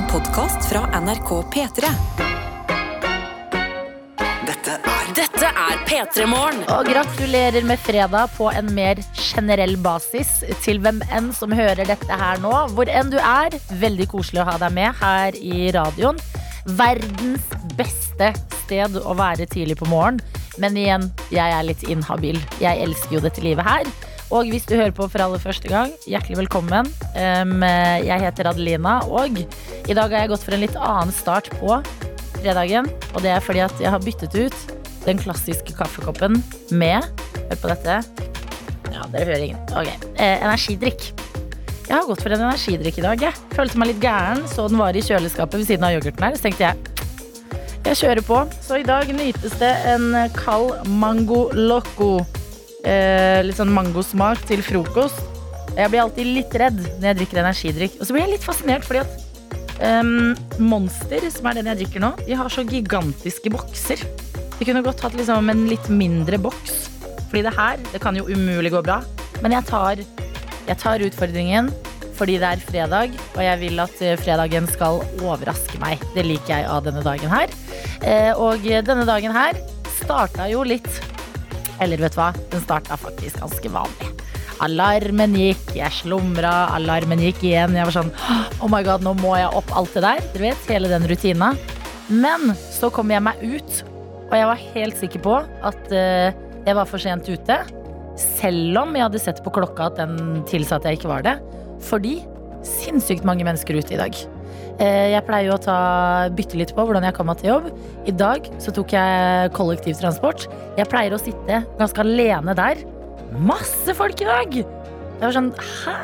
En podkast fra NRK P3. Dette er Dette er P3 Morgen. Og gratulerer med fredag på en mer generell basis til hvem enn som hører dette her nå. Hvor enn du er, veldig koselig å ha deg med her i radioen. Verdens beste sted å være tidlig på morgen. Men igjen, jeg er litt inhabil. Jeg elsker jo dette livet her. Og hvis du hører på for aller første gang, hjertelig velkommen. Jeg heter Adelina, og i dag har jeg gått for en litt annen start på fredagen. Og det er fordi at jeg har byttet ut den klassiske kaffekoppen med Hør på dette. Ja, dere hører ingen. Ok. Eh, energidrikk. Jeg har gått for en energidrikk i dag. Jeg følte meg litt gæren, så den var i kjøleskapet ved siden av yoghurten her. Så tenkte jeg jeg kjører på. Så i dag nytes det en kald mango loco. Eh, litt sånn mangosmak til frokost. Jeg blir alltid litt redd når jeg drikker energidrikk. Og så blir jeg litt fascinert fordi at Um, Monster, som er den jeg drikker nå, de har så gigantiske bokser. De kunne godt hatt liksom en litt mindre boks. Fordi det her, det kan jo umulig gå bra. Men jeg tar, jeg tar utfordringen fordi det er fredag, og jeg vil at eh, fredagen skal overraske meg. Det liker jeg av denne dagen her. Eh, og denne dagen her starta jo litt Eller vet du hva, den starta faktisk ganske vanlig. Alarmen gikk, jeg slumra, alarmen gikk igjen. Jeg var sånn Oh my god, nå må jeg opp. Alt det der. Dere vet, hele den rutina. Men så kom jeg meg ut, og jeg var helt sikker på at uh, jeg var for sent ute. Selv om jeg hadde sett på klokka at den tilsa at jeg ikke var det. Fordi sinnssykt mange mennesker ute i dag. Eh, Jeg pleier jo å ta, bytte litt på hvordan jeg kommer meg til jobb. I dag så tok jeg kollektivtransport. Jeg pleier å sitte ganske alene der. Masse folk i dag! Jeg var sånn, hæ?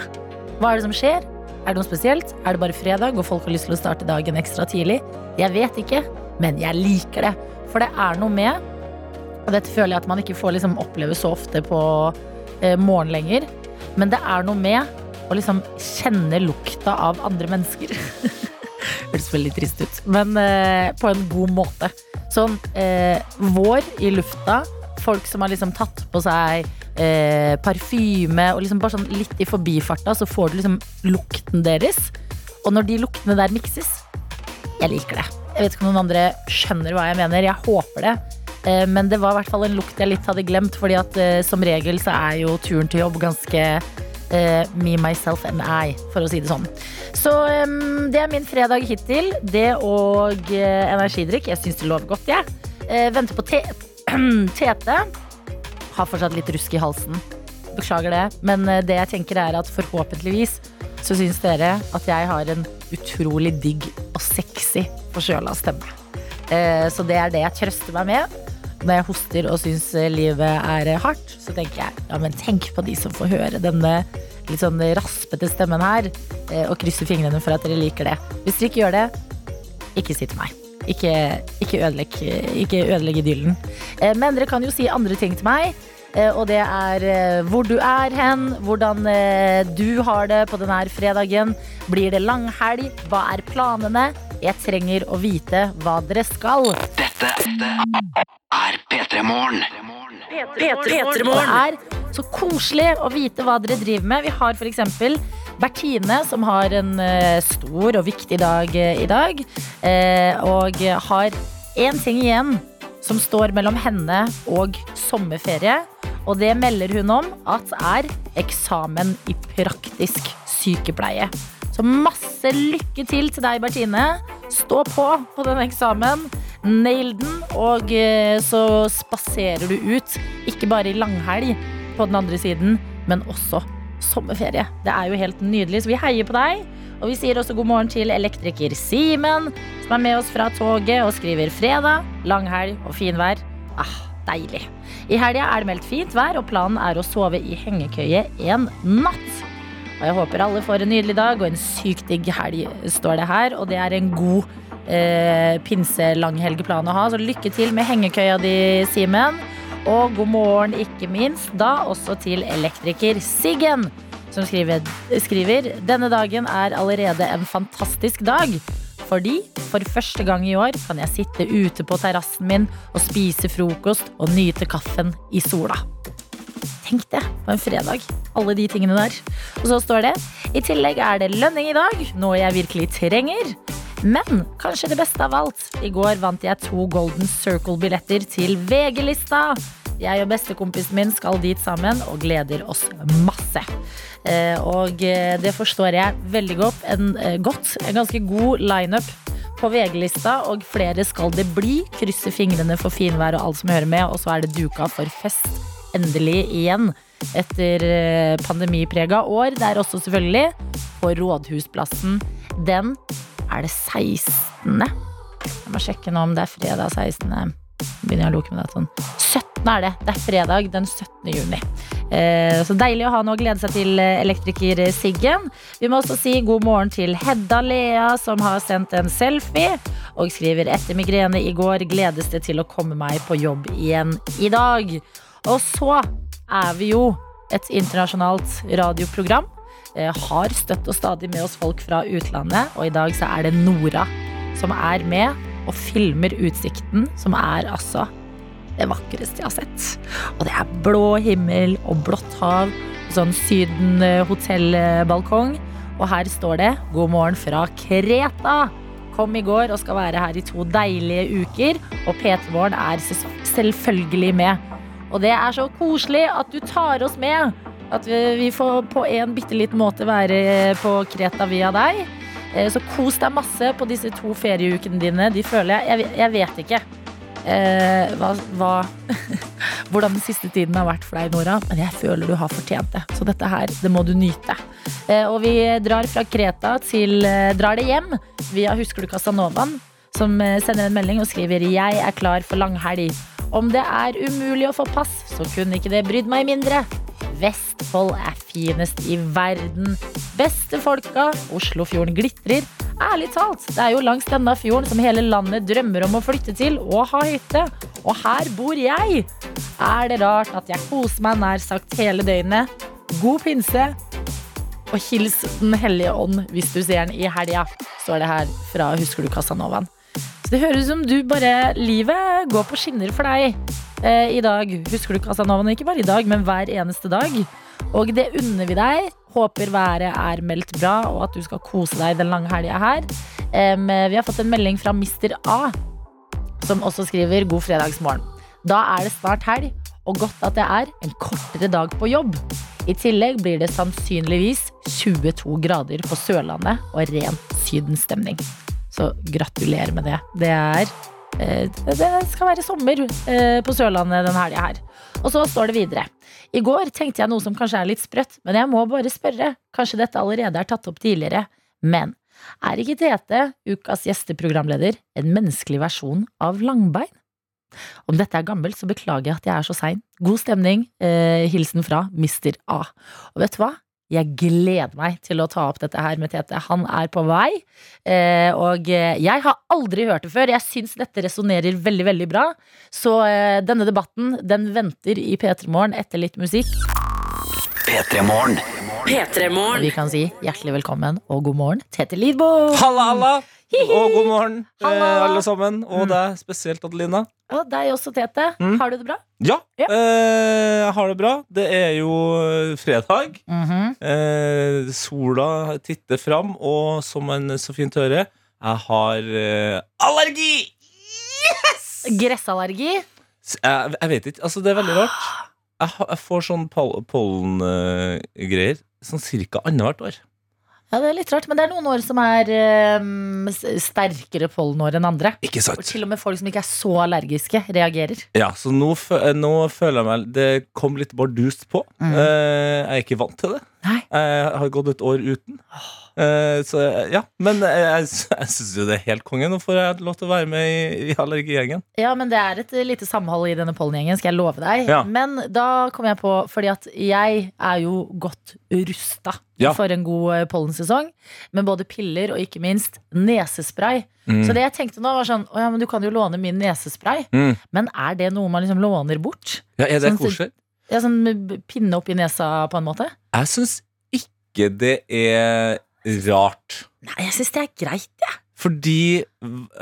Hva er det som skjer? Er det noe spesielt? Er det bare fredag og folk har lyst til å starte dagen ekstra tidlig? Jeg vet ikke, men jeg liker det. For det er noe med Og dette føler jeg at man ikke får liksom oppleve så ofte på eh, morgen lenger. Men det er noe med å liksom kjenne lukta av andre mennesker. Høres veldig trist ut, men eh, på en god måte. Sånn eh, vår i lufta, folk som har liksom tatt på seg eh, parfyme og liksom bare sånn litt i forbifarta, så får du liksom lukten deres. Og når de luktene der mikses, jeg liker det. Jeg vet ikke om noen andre skjønner hva jeg mener. Jeg håper det. Eh, Men det var i hvert fall en lukt jeg litt hadde glemt, fordi at eh, som regel så er jo turen til jobb ganske eh, me, myself and I, for å si det sånn. Så em, det er min fredag hittil. Det og eh, energidrikk. Jeg syns det lover godt, jeg. Eh, venter på te Tete. Har fortsatt litt rusk i halsen. Beklager det. Men eh, det jeg tenker er at forhåpentligvis så syns dere at jeg har en utrolig digg og sexy forkjøla stemme. Eh, Så det er det jeg trøster meg med. Når jeg hoster og syns livet er hardt, så tenker jeg ja, men tenk på de som får høre denne litt sånn raspete stemmen her, eh, og krysser fingrene for at dere liker det. Hvis dere ikke gjør det, ikke si til meg. Ikke, ikke ødelegg, ikke ødelegg idyllen. Eh, Men dere kan jo si andre ting til meg. eh, Og det er eh, hvor du er hen, hvordan eh, du har det på denne fredagen. Blir det langhelg? Hva er planene? Jeg trenger å vite hva dere skal. Dette er P3 Morgen. Det er så koselig å vite hva dere driver med. Vi har f.eks. Bertine, som har en eh, stor og viktig dag eh, i dag. eh, og har én ting igjen som står mellom henne og sommerferie. Og det melder hun om at er eksamen i praktisk sykepleie. Så masse lykke til til deg, Bertine. Stå på på den eksamen. Nail den, og eh, så spaserer du ut. Ikke bare i langhelg på den andre siden, men også sommerferie. Det er jo helt nydelig, så vi heier på deg. Og vi sier også god morgen til elektriker Simen, som er med oss fra toget og skriver fredag, langhelg og finvær. Ah, deilig. I helga er det meldt fint vær, og planen er å sove i hengekøye en natt. Og jeg håper alle får en nydelig dag og en sykt digg helg, står det her. Og det er en god eh, pinselanghelgeplan å ha, så lykke til med hengekøya di, Simen. Og god morgen, ikke minst, da også til elektriker Siggen, som skriver, skriver Denne dagen er allerede en fantastisk dag. Fordi for første gang i år kan jeg sitte ute på terrassen min og spise frokost og nyte kaffen i sola. Tenk det, på en fredag. Alle de tingene der. Og så står det I tillegg er det lønning i dag, noe jeg virkelig trenger. Men kanskje det beste av alt. I går vant jeg to Golden Circle-billetter til VG-lista. Jeg og bestekompisen min skal dit sammen og gleder oss masse. Eh, Og eh, det forstår jeg veldig godt. En, eh, godt. en ganske god lineup på VG-lista, og flere skal det bli. Krysser fingrene for finvær og alt som hører med, og så er det duka for fest. Endelig igjen. Etter eh, pandemiprega år. Det er også selvfølgelig på Rådhusplassen. Den er det 16. Jeg må sjekke nå om det er fredag 16. Begynner jeg å loke med det sånn. 17 er det. Det er fredag den 17. juni. Eh, Så deilig å ha noe å glede seg til, eh, elektriker Siggen. Vi må også si god morgen til Hedda Lea, som har sendt en selfie. Og skriver etter migrene i går gledes det til å komme meg på jobb igjen i dag. Og så er vi jo et internasjonalt radioprogram. Eh, Har støtt og stadig med oss folk fra utlandet, og i dag så er det Nora som er med og filmer utsikten, som er altså det vakreste jeg har sett. Og det er blå himmel og blått hav, sånn Syden eh, hotellbalkong. Og her står det 'God morgen fra Kreta'. Kom i går og skal være her i to deilige uker. Og P3 Morgen er selvfølgelig med. Og det er så koselig at du tar oss med. At vi, får på en bitte liten måte være på Kreta via deg. Eh, Så kos deg masse på disse to ferieukene dine. De føler jeg Jeg, jeg vet ikke eh, hva, hva hvordan den siste tiden har vært for deg, Nora, men jeg føler du har fortjent det. Så dette her, det må du nyte. Eh, og vi drar fra Kreta til eh, Drar det hjem via Husker du Casanovaen, som eh, sender en melding og skriver 'Jeg er klar for langhelg'. Om det er umulig å få pass, så kunne ikke det brydd meg mindre. Vestfold er finest i verden. Beste folka, Oslofjorden glitrer. Ærlig talt, det er jo langs denne fjorden som hele landet drømmer om å flytte til og ha hytte. Og her bor jeg. Er det rart at jeg koser meg nær sagt hele døgnet? God pinse. Og hils Den hellige ånd hvis du ser den i helga, står det her fra Husker du Casanovaen. Så det høres ut som du bare Livet går på skinner for deg eh, i dag. Husker du Casanovaen? Ikke bare i dag, men hver eneste dag. Og det unner vi deg. Håper været er meldt bra, og at du skal kose deg den lange helga her. Eh, vi har fått en melding fra Mr. A, som også skriver 'God fredagsmorgen'. Da er det snart helg, og godt at det er en kortere dag på jobb. I tillegg blir det sannsynligvis 22 grader på Sørlandet og ren sydenstemning. Så gratulerer med det. Det er eh, Det skal være sommer eh, på Sørlandet den helga her. Og så står det videre. I går tenkte jeg noe som kanskje er litt sprøtt, men jeg må bare spørre. Kanskje dette allerede er tatt opp tidligere. Men er ikke Tete, ukas gjesteprogramleder, en menneskelig versjon av Langbein? Om dette er gammelt, så beklager jeg at jeg er så sein. God stemning. Eh, hilsen fra Mr. A. Og vet du hva? Jeg gleder meg til å ta opp dette her med Tete. Han er på vei. Eh, og eh, jeg har aldri hørt det før. Jeg syns dette resonnerer veldig, veldig bra. Så eh, denne debatten den venter i P3 Morgen etter litt musikk. P3 Morgen. P3 Og vi kan si hjertelig velkommen og god morgen, Tete Lidbo. Halla, halla! Og god morgen, eh, alle sammen. Og Mm. deg spesielt, Adelina. Og deg også, Tete. Mm. Har du det bra? Ja, Ja. eh, jeg har det bra. Det er jo fredag. fredag. -hmm. Eh, sola titter fram, og som en så fint hører, jeg har eh, allergi! Gressallergi. Jeg, jeg vet ikke. Altså, det er veldig rart. Jeg, jeg får sånn pollengreier sånn cirka annethvert år. Ja, det er litt rart, men det er noen år som er um, sterkere pollenår enn andre. Ikke sant Og til og med folk som ikke er så allergiske, reagerer. Ja, så nå, nå føler jeg meg Det kom litt bardust på. Mm. Uh, jeg er ikke vant til det. Nei. Jeg har gått et år uten. Eh, så ja, Men jeg, jeg, jeg syns jo det er helt konge. Nå får jeg lov til å være med i, i allergigjengen. Ja, men det er et eh, lite samhold i denne pollengjengen, skal jeg love deg. Ja. Men da kom jeg på, fordi at jeg er jo godt rusta Ja. for en god eh, pollensesong. Med både piller og ikke minst nesespray. Mm. Så det jeg tenkte nå var sånn, å ja, men du kan jo låne min nesespray. Mm. Men er det noe man liksom låner bort? Ja, er det Sånn- koselig? Ja, sånn pinne opp i nesa på en måte? Jeg syns ikke det er rart. Nei, jeg syns det er greit, jeg. Fordi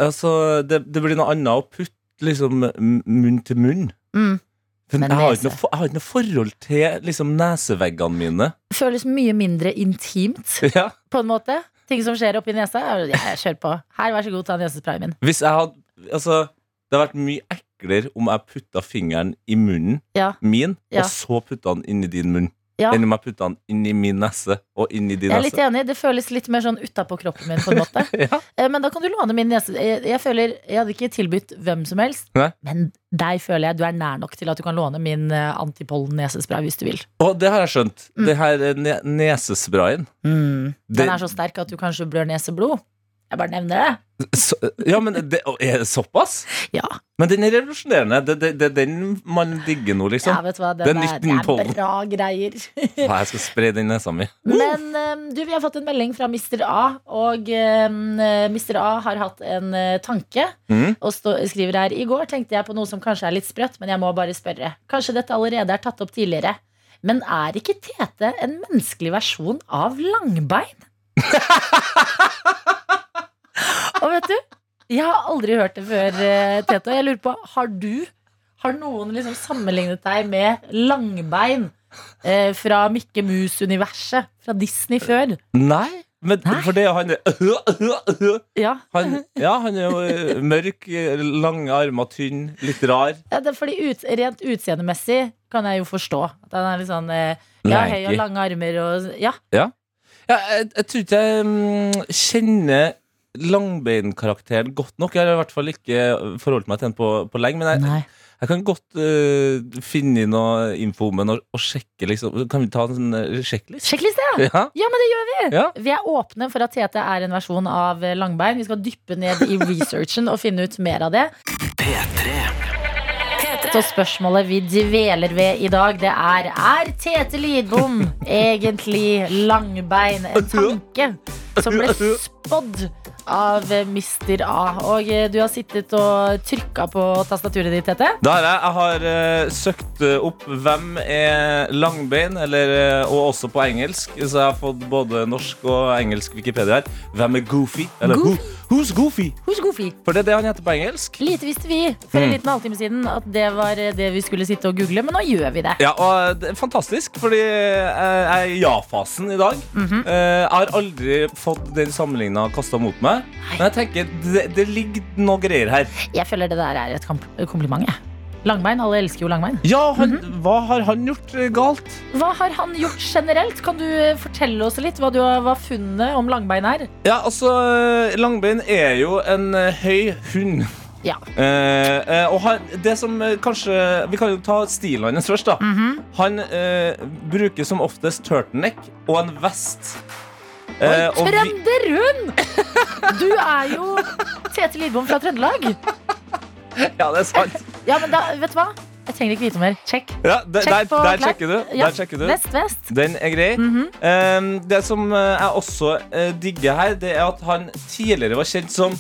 altså, det, det blir noe annet å putte liksom munn til munn. Mm. Men jeg har, noe, jeg har ikke noe forhold til liksom, neseveggene mine. Føles mye mindre intimt, Ja, på en måte. ting som skjer oppi nesa. Jeg, kjører på. Her, vær så god, ta nesesprayen min. Hvis jeg hadde Altså, det hadde vært mye eklere om jeg putta fingeren i munnen Ja. min, Ja. og så putta den i din munn. Ja. Enn om jeg putter den inn i min nese og inn i din Jeg er litt enig. Det føles litt mer sånn utapå kroppen min, på en måte. Ja. Eh, Men da kan du låne min nese. Jeg, jeg føler Jeg hadde ikke tilbudt hvem som helst, Nei. men deg føler jeg du er nær nok til at du kan låne min eh, antipollen-nesespray hvis du vil. Og det har jeg skjønt. Mm. Det her eh, ne nesesprayen. Den Det- er så sterk at du kanskje blør neseblod. Jeg bare nevner det. Så, ja, men det, er det såpass? Ja, Men den er revolusjonerende. Det det- det er den man digger nå, liksom. ja vet du hva, det, det, er, det er bra greier. Hva, jeg skal spre den nesa mi. Men eh, du, vi har fått en melding fra Mr. A, og um, Mr. A har hatt en eh, tanke. Mm. Og stå, skriver her I går tenkte jeg på noe som kanskje er litt sprøtt, men jeg må bare spørre. Kanskje dette allerede er tatt opp tidligere. Men er ikke Tete en menneskelig versjon av langbein? og vet du, jeg har aldri hørt det før, Teto, Tete. Jeg lurer på, har du Har noen liksom sammenlignet deg med langbein eh, fra Mikke Mus-universet? Fra Disney før? Nei, men Nei? for det han Ja. han, Ja, han er jo eh, mørk, eh, lange armer, tynn, litt rar. Ja, det er fordi ut, Rent utseendemessig kan jeg jo forstå at han er litt sånn eh, ja, høy og lange armer og Ja. Ja, jeg, jeg tror ikke jeg um, kjenner langbeinkarakteren godt nok. Jeg har i hvert fall ikke forholdt meg til den på, på lenge. Men jeg, jeg kan godt uh, finne noe info om den og, og sjekke, liksom. Kan vi ta en sånn sjekkliste? sjekklist? Sjekkliste! Ja. Ja, men det gjør vi! Ja. Vi er åpne for at Tete er en versjon av eh, langbein. Vi skal dyppe ned i researchen og finne ut mer av det. Så spørsmålet vi dveler ved i dag, det er Er Tete Lidbom egentlig langbein? En tanke som ble spådd av Mister. A. Og eh, du har sittet og trykka på tastaturet ditt, Tete. Det har jeg. Jeg har uh, søkt eh, opp hvem er langbein, eller, og også på engelsk. Så jeg har fått både norsk og engelsk Wikipedia her. Hvem er Goofy? Eller Goof? Who, who's Goofy? Who's Goofy? For det er det han heter på engelsk. Lite visste vi for en liten halvtime siden at det var eh, det vi skulle sitte og google, men nå gjør vi det. Ja, og det er fantastisk, fordi jeg jeg er i ja-fasen i dag. Mm -hmm. Jeg har aldri fått den sammenligna kasta mot meg. Men jeg tenker det, det ligger noe greier her. Jeg føler det der er et kompliment. jeg. Langbein, alle elsker jo langbein. Ja, han, hva har han gjort eh, galt? Hva har han gjort generelt? Kan du eh, fortelle oss litt hva, du har, hva funnet om langbein er? Ja, altså, eh, Langbein er jo en høy hund. Ja. Eh, og han, det som kanskje Vi kan jo ta stilen hans først. da Mhm. Han eh, bruker som oftest turtleneck og en vest. Oi, Eh, og Trønderhund! Du er jo Tete Lidbom fra Trøndelag. ja, det er sant. Ja, men da, vet du hva? Jeg trenger ikke vite mer. Check. Ja, der, Check der, der sjekker du. Ja, Der sjekker du. Vest, vest. Den er grei. Mhm. Eh, det som eh, jeg også eh, digger her, det er at han tidligere var kjent som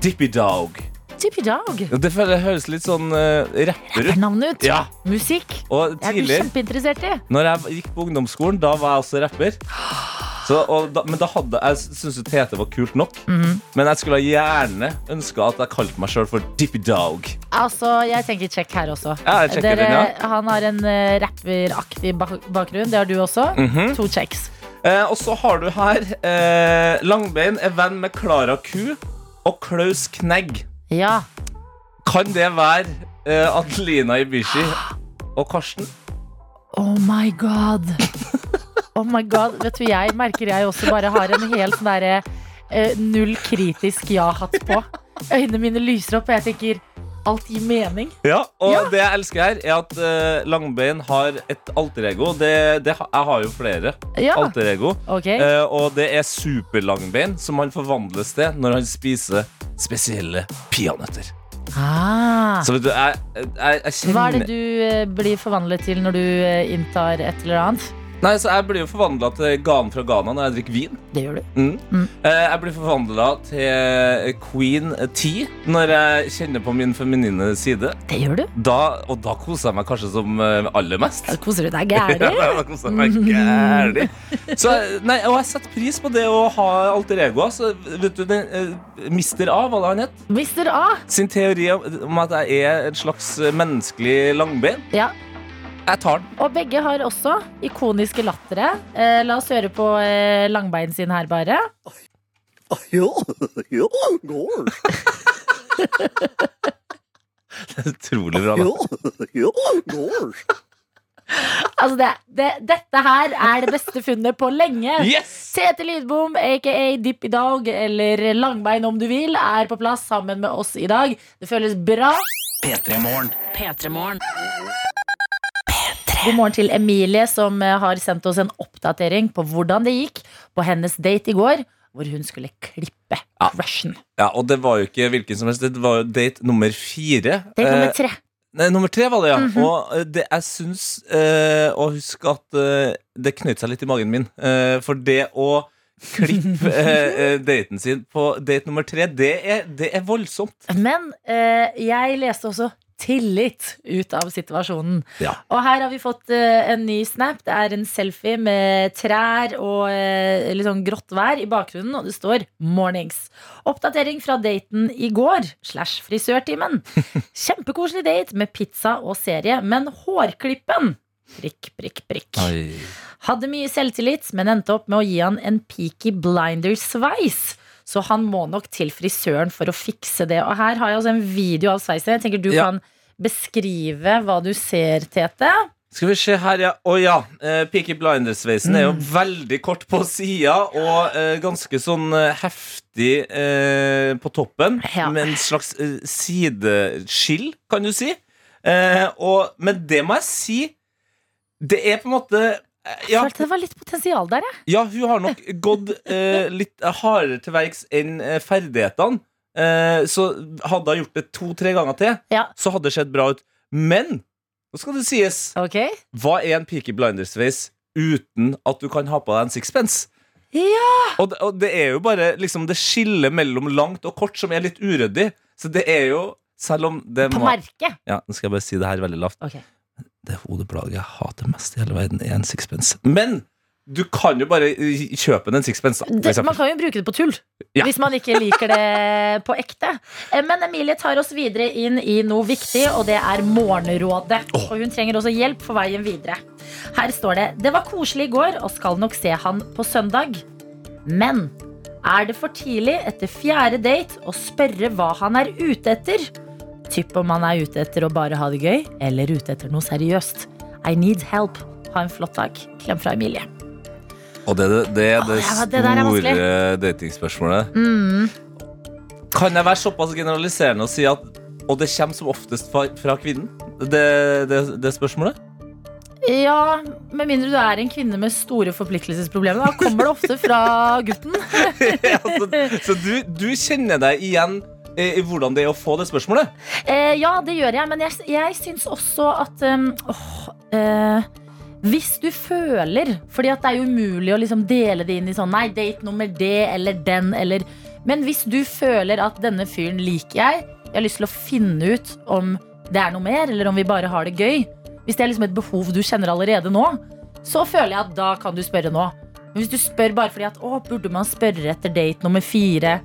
Dippy Dog. Dippy Dog. Det høres litt sånn uh, rapper ut. Ut. Ja. Musikk. Og Det er du kjempeinteressert i. Når jeg gikk på ungdomsskolen, da var jeg også rapper. Så, da, men da hadde jeg syntes jo Tete var kult nok. Mhm. Men jeg skulle gjerne ønska at jeg kalte meg sjøl for Dippy Dog. Altså, jeg tenker check her også. Ja, Dere, den, ja. Han har en uh, rapperaktig bak bakgrunn. Det har du også. Mhm. To checks. Eh, og så har du her eh, Langbein er venn med Klara Ku og Klaus Knegg. Ja. Kan det være eh, Adelina Ibishi og Karsten? Oh my god. Oh my god. Vet du, jeg merker jeg også bare har en helt sånn derre eh, null kritisk ja-hatt på. Øynene mine lyser opp, og jeg tenker alt gir mening. Ja, og Ja. det jeg elsker her, er at uh, Langbein har et alterego. Det, det, jeg har jo flere Ja, alterego. Okay. Uh, og det er Super-Langbein som han forvandles til når han spiser spesielle peanøtter. Ah. Så vet du, jeg, jeg, jeg kjenner Hva er det du eh, blir forvandlet til når du inntar et eller annet? Nei, så Jeg blir jo forvandla til ganen fra Ghana når jeg drikker vin. Det gjør du. Mm. Mm. Eh, jeg blir forvandla til Queen T når jeg kjenner på min feminine side. Det gjør du. Da, og da koser jeg meg kanskje som eh, aller mest. Da koser du deg gæren. da koser jeg meg. Så, nei, og jeg setter pris på det å ha alter ego. Så, vet du, den, eh, Mr. A, hva det han het, Mr. A. sin teori om, om at jeg er et slags menneskelig langbein, Ja. Jeg tar den. Og begge har også ikoniske lattere. Eh, la oss høre på eh, langbein sin her, bare. Ja, ja, går. Utrolig bra. da Ja, ja, går. Altså det, det, dette her er det beste funnet på lenge. Yes! Tete Lydbom, aka Dipp i dag, eller Langbein om du vil, er på plass sammen med oss i dag. Det føles bra. P3 Morgen. P3morgen. God morgen til Emilie, som eh, har sendt oss en oppdatering på hvordan det gikk på hennes date i går, hvor hun skulle klippe Ja. crushen. Ja, og det var jo ikke hvilken som helst. Det var jo date nummer fire. Date Eh, nummer tre. Nei, nummer tre var det, ja. Mhm. Og eh, det jeg syns eh, Og husk at eh, det knøt seg litt i magen min. Eh, for det å klippe eh, eh, daten sin på date nummer tre, det er, det er voldsomt. Men eh, jeg leste også tillit ut av situasjonen. Ja. Og her har vi fått uh, en ny snap. Det er en selfie med trær og uh, litt sånn grått vær i bakgrunnen, og det står 'mornings'. Oppdatering fra daten i går slash frisørtimen. Kjempekoselig date med pizza og serie, men hårklippen Prikk, prikk, prikk. Oi. Hadde mye selvtillit, men endte opp med å gi han en Peaky Blinders-sveis. Så han må nok til frisøren for å fikse det. Og her har jeg også en video av sveisen. Jeg tenker du Ja. kan beskrive hva du ser, Tete. Skal vi se her, ja. Å ja. Eh, Peaky Blinders-sveisen er jo veldig kort på sida og eh, ganske sånn eh, heftig på toppen. Ja. Med en slags sideskill, kan du si. Eh, og, men det må jeg si Det er på en måte eh, ja, Følte det var litt potensial der, jeg. ja, hun har nok gått eh, litt hardere til verks enn eh, ferdighetene. Eh, så hadde hun gjort det to-tre ganger til, Ja. så hadde det sett bra ut. Men nå skal det sies Okay. hva er en Peaky Blinders-sveis uten at du kan ha på deg en sixpence? Ja. Og det, og det er jo bare liksom det skillet mellom langt og kort som er litt uryddig. Så det er jo Selv om det På må merket. Ja, Nå skal jeg bare si det her veldig lavt. Ok. Det hodeplaget jeg hater mest i hele verden, er en sixpence. Men du kan jo bare eh, kjøpe en sixpence, da. Det, man kan jo bruke det på tull. Ja. Hvis man ikke liker det på ekte. Eh, Men Emilie tar oss videre inn i noe viktig, og det er Morgenrådet. Og hun trenger også hjelp for veien videre. Her står det Det var koselig i går, og skal nok se han på søndag. Men er det for tidlig etter fjerde date å spørre hva han er ute etter? Typ om man er ute etter å bare ha det gøy, eller ute etter noe seriøst. I need help. Ha en flott dag. Klem fra Emilie. Og det, det, det det Åh, ja, store datingspørsmålet. Mm. Kan jeg være såpass generaliserende og si at Og det kommer som oftest fra, fra kvinnen? Det, det, det spørsmålet? Ja, med mindre du er en kvinne med store forpliktelsesproblemer. Da kommer det ofte fra gutten. Ja, så så du, du kjenner deg igjen i hvordan det er å få det spørsmålet? Eh, ja, det gjør jeg, men jeg, jeg syns også at um, åh, eh, Hvis du føler Fordi det er jo umulig å liksom dele det inn i sånn Nei, date nummer det eller den eller Men hvis du føler at denne fyren liker jeg, jeg har lyst til å finne ut om det er noe mer, eller om vi bare har det gøy Hvis det er liksom et behov du kjenner allerede nå, så føler jeg at da kan du spørre nå. Men hvis du spør bare fordi at å, burde man spørre etter date nummer fire?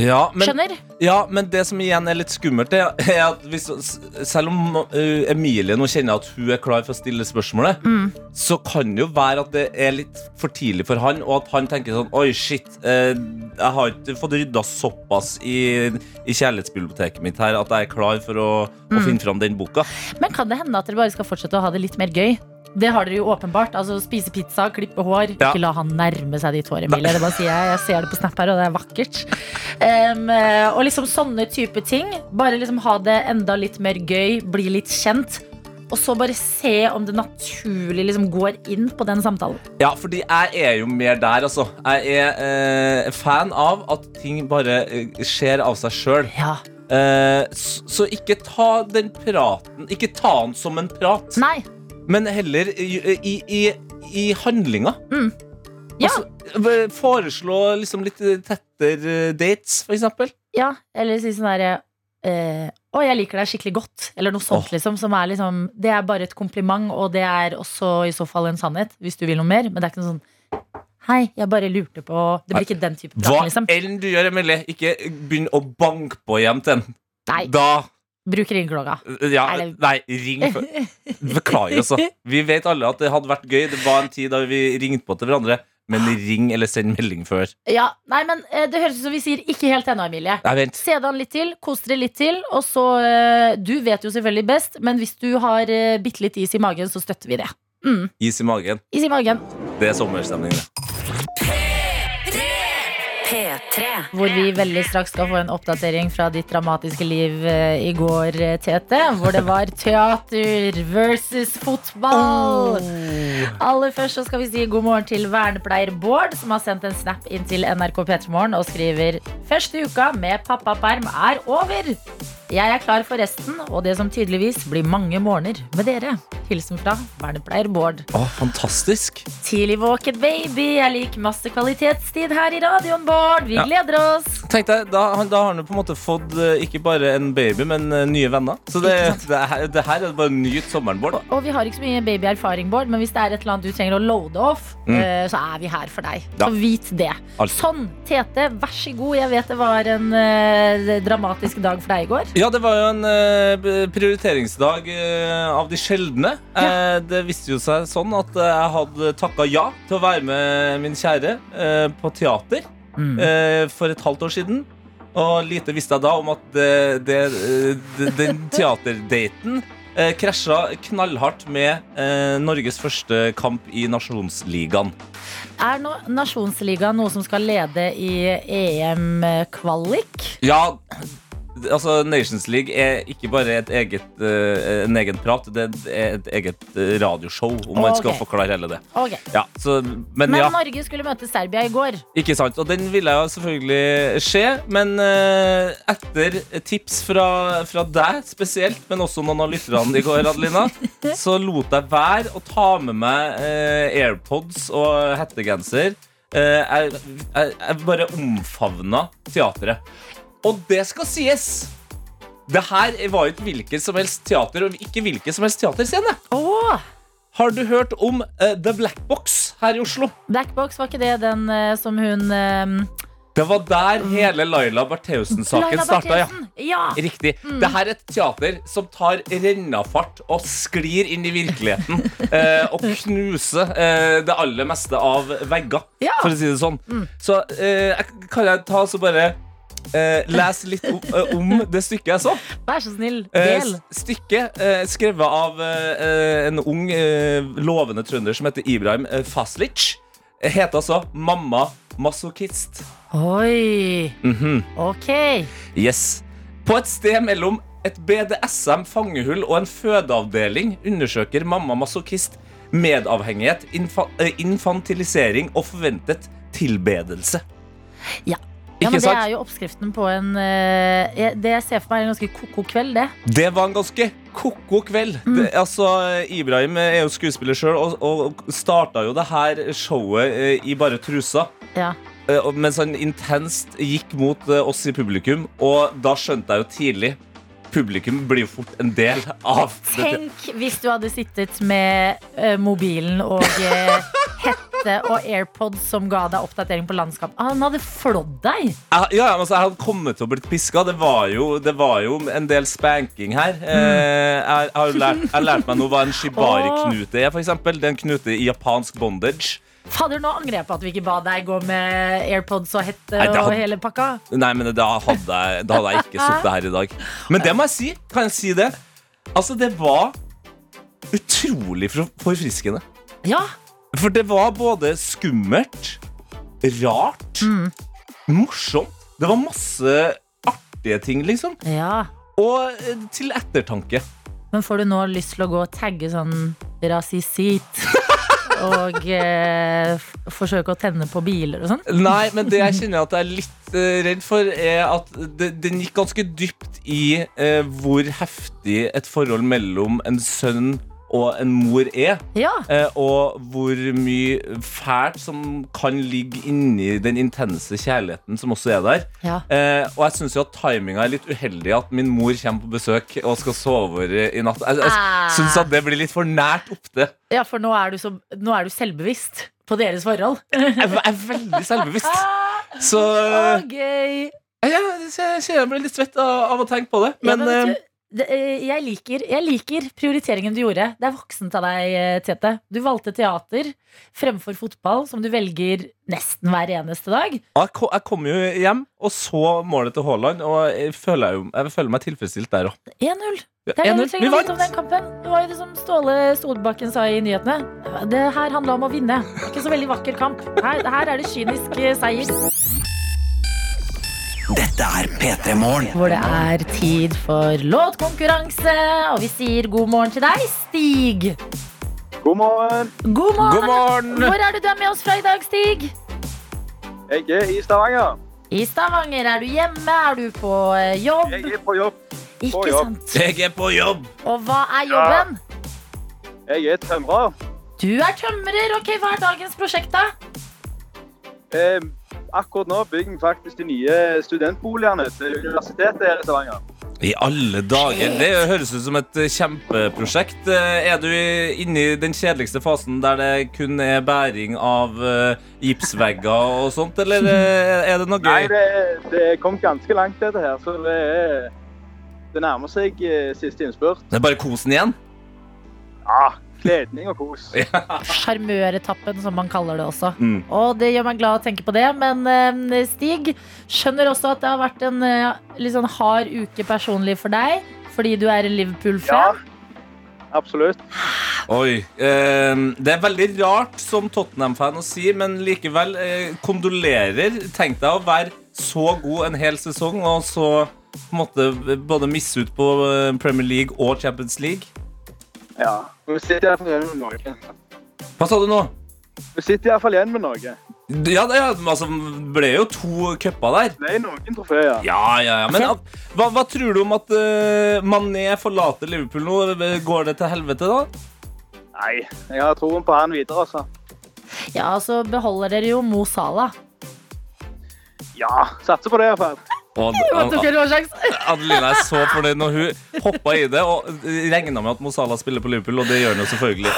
Ja, men, Skjønner? ja, men det som igjen er litt skummelt, er, at hvis, selv om uh, Emilie nå kjenner at hun er klar for å stille spørsmålet, så kan det jo være at det er litt for tidlig for han, og at han tenker sånn Oi, shit, uh, jeg har ikke fått rydda såpass i, i kjærlighetsbiblioteket mitt her at jeg er klar for å, å finne fram den boka. Men kan det hende at dere bare skal fortsette å ha det litt mer gøy? Det har dere jo åpenbart. Altså Spise pizza, klippe hår. Ja. Ikke la han nærme seg ditt hår, Emilie. Det bare sier jeg. Jeg ser det på Snap her, og det er vakkert. Eh, og liksom sånne type ting. Bare liksom ha det enda litt mer gøy, bli litt kjent. Og så bare se om det naturlig liksom går inn på den samtalen. Ja, fordi jeg er jo mer der, altså. Jeg er eh, fan av at ting bare eh, skjer av seg sjøl. Ja. Eh, så, så ikke ta den praten Ikke ta den som en prat, Nei. Men heller i, i, i, i handlinga. Ja. Altså, foreslå liksom litt tettere dates, for eksempel. ja. Eller si sånn derre eh, å, jeg liker deg skikkelig godt. Eller noe sånt. oh. liksom, som er liksom Det er bare et kompliment, og det er også i så fall en sannhet. Hvis du vil noe mer. Men det er ikke noe sånn Hei, jeg bare lurte på Det blir ikke den type Hva prat, liksom. enn du gjør, Emilie, ikke begynn å banke på hjem til en. Nei, Da bruk ringeklokka. ja, Er Nei, ring før. Beklager, altså. Vi vet alle at det hadde vært gøy. Det var en tid da vi ringte på til hverandre men ring eller send melding før. Ja, nei, men eh, Det høres ut som vi sier ikke helt ennå, Emilie. Nei, vent. Se deg an litt til, kos dere litt til. Og så eh, Du vet jo selvfølgelig best, men hvis du har bitte litt is i magen, så støtter vi det. Mm, Is i magen. is i magen. Det er sommerstemning, det. P3. Hvor vi veldig straks skal få en oppdatering fra ditt dramatiske liv eh, i går, eh, Tete. Hvor det var teater versus fotball. Aller først så skal vi si god morgen til vernepleier Bård, som har sendt en snap inn til NRK P3morgen og skriver Første uka med pappaperm er over. Jeg er klar for resten, og det som tydeligvis blir mange morgener med dere. Hilsen fra vernepleier Bård. Å, fantastisk. Tidlig våken, baby. Jeg liker masse kvalitetstid her i radioen, Bård. Vi Ja. gleder oss. Tenk deg, da, da har han på en måte fått eh, ikke bare en baby, men eh, nye venner. Så det, det, her, det her er bare nyt sommeren, Bård. Og vi har ikke så mye babyerfaring, Bård, men hvis det er et eller annet du trenger å loade off, Mm. eh, så er vi her for deg. Ja. Så vit det. Alt. Sånn, Tete, vær så god. Jeg vet det var en uh, dramatisk dag for deg i går. Ja, det var jo en eh, prioriteringsdag eh, av de sjeldne. Eh, det viste jo seg sånn at eh, jeg hadde takka ja til å være med min kjære eh, på teater Mm. eh, for et halvt år siden. Og lite visste jeg da om at det, det, eh, den teaterdaten eh, krasja knallhardt med eh, Norges første kamp i Nasjonsligaen. Er nå Nasjonsligaen noe som skal lede i EM-kvalik? Ja, altså Nations League er ikke bare et eget, uh, en egen prat, det er et eget radioshow, om man skal forklare hele det. Okay. Ja, så, men, Men ja, Norge skulle møte Serbia i går. ikke sant. Og den ville jo selvfølgelig skje, men uh, etter tips fra, fra deg spesielt, men også noen av lytterne i går, Adelina, så lot jeg være å ta med meg uh, AirPods og hettegenser. Jeg, jeg, jeg bare omfavna teatret. Og det skal sies! Det her var jo et hvilket som helst teater, og ikke hvilken som helst teaterscene. Oh. Har du hørt om uh, The Black Box her i Oslo? Black Box, var ikke det den uh, som hun uh, Det var der hele Laila Bertheussen-saken starta. Ja. Ja. Riktig. Det her er et teater som tar rennafart og sklir inn i virkeligheten. eh, og knuser det aller meste av vegger, Ja. for å si det sånn. Så eh, kan jeg ta så bare eh, lese litt om, eh, om det stykket jeg så? Vær så snill, Eh, del. Eh, stykket eh, skrevet av eh, en ung, eh, lovende trønder som heter Ibrahim eh, Faslic. Eh, Heter altså Mamma Masochist. Oi. Mhm. Ok. Yes. På et sted mellom et BDSM-fangehull og en fødeavdeling undersøker mamma masochist medavhengighet, infa eh, infantilisering og forventet tilbedelse. Ja. Ja, men Det er jo oppskriften på en eh, Det jeg ser for meg er en ganske ko-ko kveld, det. Det var en ganske ko-ko kveld. Det, altså, Ibrahim er jo skuespiller sjøl og, og starta jo det her showet eh, i bare trusa. Ja. Eh, Mens han intenst gikk mot oss i publikum, og da skjønte jeg jo tidlig Publikum blir jo fort en del av. Tenk hvis du hadde sittet med uh, mobilen og uh, hette og AirPods som ga deg oppdatering på landskap. Ah, Han hadde flådd deg! Jeg, ja, ja, altså, jeg hadde kommet til å blitt piska. Det var jo, det var jo en del spanking her. Eh, jeg, har lært, jeg har lært meg nå hva en shibari-knute er. Eksempel. det er en knute i japansk bondage. Fader, nå angrer jeg på at vi ikke ba deg gå med AirPods og hette Nei, hadde, og hele pakka. Nei, men da hadde jeg, da hadde jeg ikke sittet her i dag. Men det må jeg si. Kan jeg si det? Altså, det var utrolig forfriskende. Ja, For det var både skummelt, rart, morsomt. Det var masse artige ting, liksom. ja. Og eh, til ettertanke. Men får du nå lyst til å gå og tagge sånn rasisit? Og eh, forsøke å tenne på biler og sånn? Nei, men det jeg kjenner at jeg er litt eh, redd for, er at den gikk ganske dypt i eh, hvor heftig et forhold mellom en sønn og en mor er. Ja. Eh, og hvor mye fælt som kan ligge inni den intense kjærligheten som også er der. ja. Eh, og jeg syns jo at timinga er litt uheldig at min mor kommer på besøk og skal sove over i natt. Jeg, jeg Ah. syns at det blir litt for nært opptil. Ja, for nå er, du så, nå er du selvbevisst på deres forhold. Jeg, jeg er veldig selvbevisst. Så Å, gøy. ja, jeg jeg, jeg blir litt svett av, av å tenke på det. Ja, Men, eh, jeg, liker, jeg liker prioriteringen du gjorde. Det er voksent av deg, eh, Tete. Du valgte teater fremfor fotball, som du velger nesten hver eneste dag. Jeg kom jo hjem og så målet til Haaland, og jeg føler, jo, jeg føler meg tilfredsstilt der òg. 1-0. Det er det vi trenger å vite om den kampen. Det var jo det som Ståle Solbakken sa i nyhetene. Det her handla om å vinne. Ikke så veldig vakker kamp. Her, her er det kynisk eh, seier. Dette er P3 Morgen. Hvor det er tid for låtkonkurranse. Og vi sier god morgen til deg, Stig. God morgen. God morgen. God morgen! Hvor er du der med oss fra i dag, Stig? Jeg er i Stavanger. I Stavanger. Er du hjemme? Er du på eh, jobb? Jeg er på jobb. Ikke jobb. sant? Jeg er på jobb! Og hva er jobben? Jeg er tømrer. Du er tømrer. Ok, Hva er dagens prosjekt, da? Eh, akkurat nå bygger vi faktisk de nye studentboligene til universitetet her i Stavanger. I alle dager. Det høres ut som et kjempeprosjekt. Eh, Er du inne i den kjedeligste fasen der det kun er bæring av eh, gipsvegger og sånt, eller eh, er det noe Nei, gøy? det, det kom ganske langt, dette her. Så det, er, det nærmer seg siste innspurt. Det er bare kosen igjen? Ja, kledning og kos. Sjarmøretappen, som man kaller det også. Mm. Og det gjør meg glad å tenke på det. Men eh, Stig, skjønner også at det har vært en eh, litt sånn hard uke personlig for deg. Fordi du er en Liverpool-fan. Ja, absolutt. Oi. Eh, det er veldig rart som Tottenham-fan å si, men likevel eh, kondolerer. Tenk deg å være så god en hel sesong, og så på en måte både misse ut på eh, Premier League og Champions League. Ja. Vi sitter iallfall igjen med noe. Hva sa du nå? Vi sitter iallfall igjen med noe. Ja, det ja, altså, ble jo to cuper der. Det er noen trofeer. Ja, ja, ja. Men at- hva, hva tror du om at uh, Mané forlater Liverpool nå? Går det til helvete, da? Nei, jeg har troen på han videre, altså. Ja, så beholder dere jo Mo Salah. Ja, satser på det iallfall. Og? Adelina er så fornøyd når hun hoppa i det og regna med at Mo Salah spiller på Liverpool, og det gjør hun jo selvfølgelig.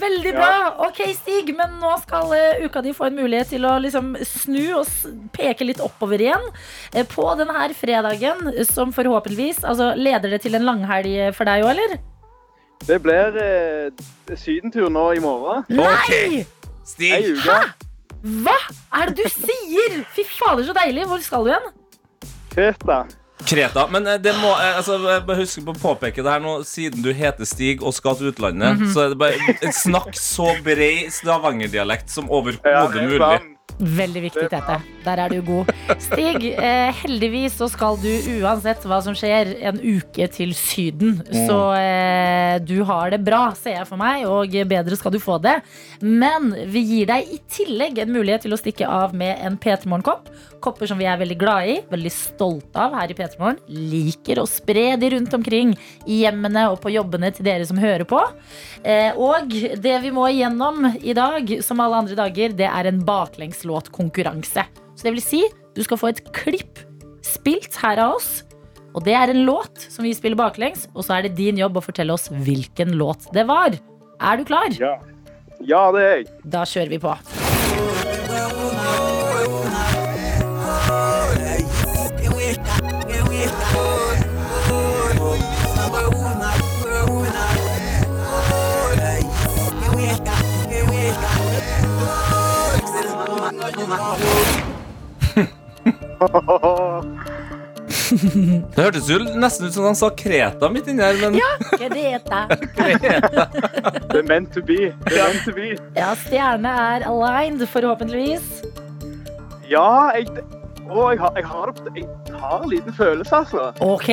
Veldig bra. Ok, Stig, men nå skal eh, uka di få en mulighet til å liksom snu og peke litt oppover igjen. Eh, på denne fredagen, som forhåpentligvis altså, Leder det til en langhelg for deg òg, eller? Det blir eh, sydentur nå i morgen. Nei! Stig. Hæ? Hva er det du sier?! Fy fader, så deilig. Hvor skal du igjen? Kreta. Kreta. Men eh, det må, eh, altså, jeg bare husk på å påpeke det her nå, siden du heter Stig og skal til utlandet, så er det bare snakk så bred Stavanger-dialekt som Ja, overhodet det er mulig. Veldig viktig, Tete. Der er du god. Stig, eh, heldigvis så skal du uansett hva som skjer, en uke til Syden. Så eh, du har det bra, ser jeg for meg, og bedre skal du få det. Men vi gir deg i tillegg en mulighet til å stikke av med en P3 Morgen-kopp. Kopper som vi er veldig glad i, veldig stolte av her i P3 Morgen. Liker å spre de rundt omkring i hjemmene og på jobbene til dere som hører på. Eh, og det vi må igjennom i dag, som alle andre dager, det er en baklengslåtkonkurranse. Så det vil si, du skal få et klipp spilt her av oss. Og det er en låt som vi spiller baklengs, og så er det din jobb å fortelle oss hvilken låt det var. Er du klar? Ja. ja, det er jeg. Da kjører vi på. Det hørtes jo nesten ut som han sa Kreta midt inni her, men Greta. Det er meant to be. The meant to be. Ja, stjerne er aligned, forhåpentligvis. Ja, jeg, å, jeg, har, jeg, har, jeg har en liten følelse, altså. Ok.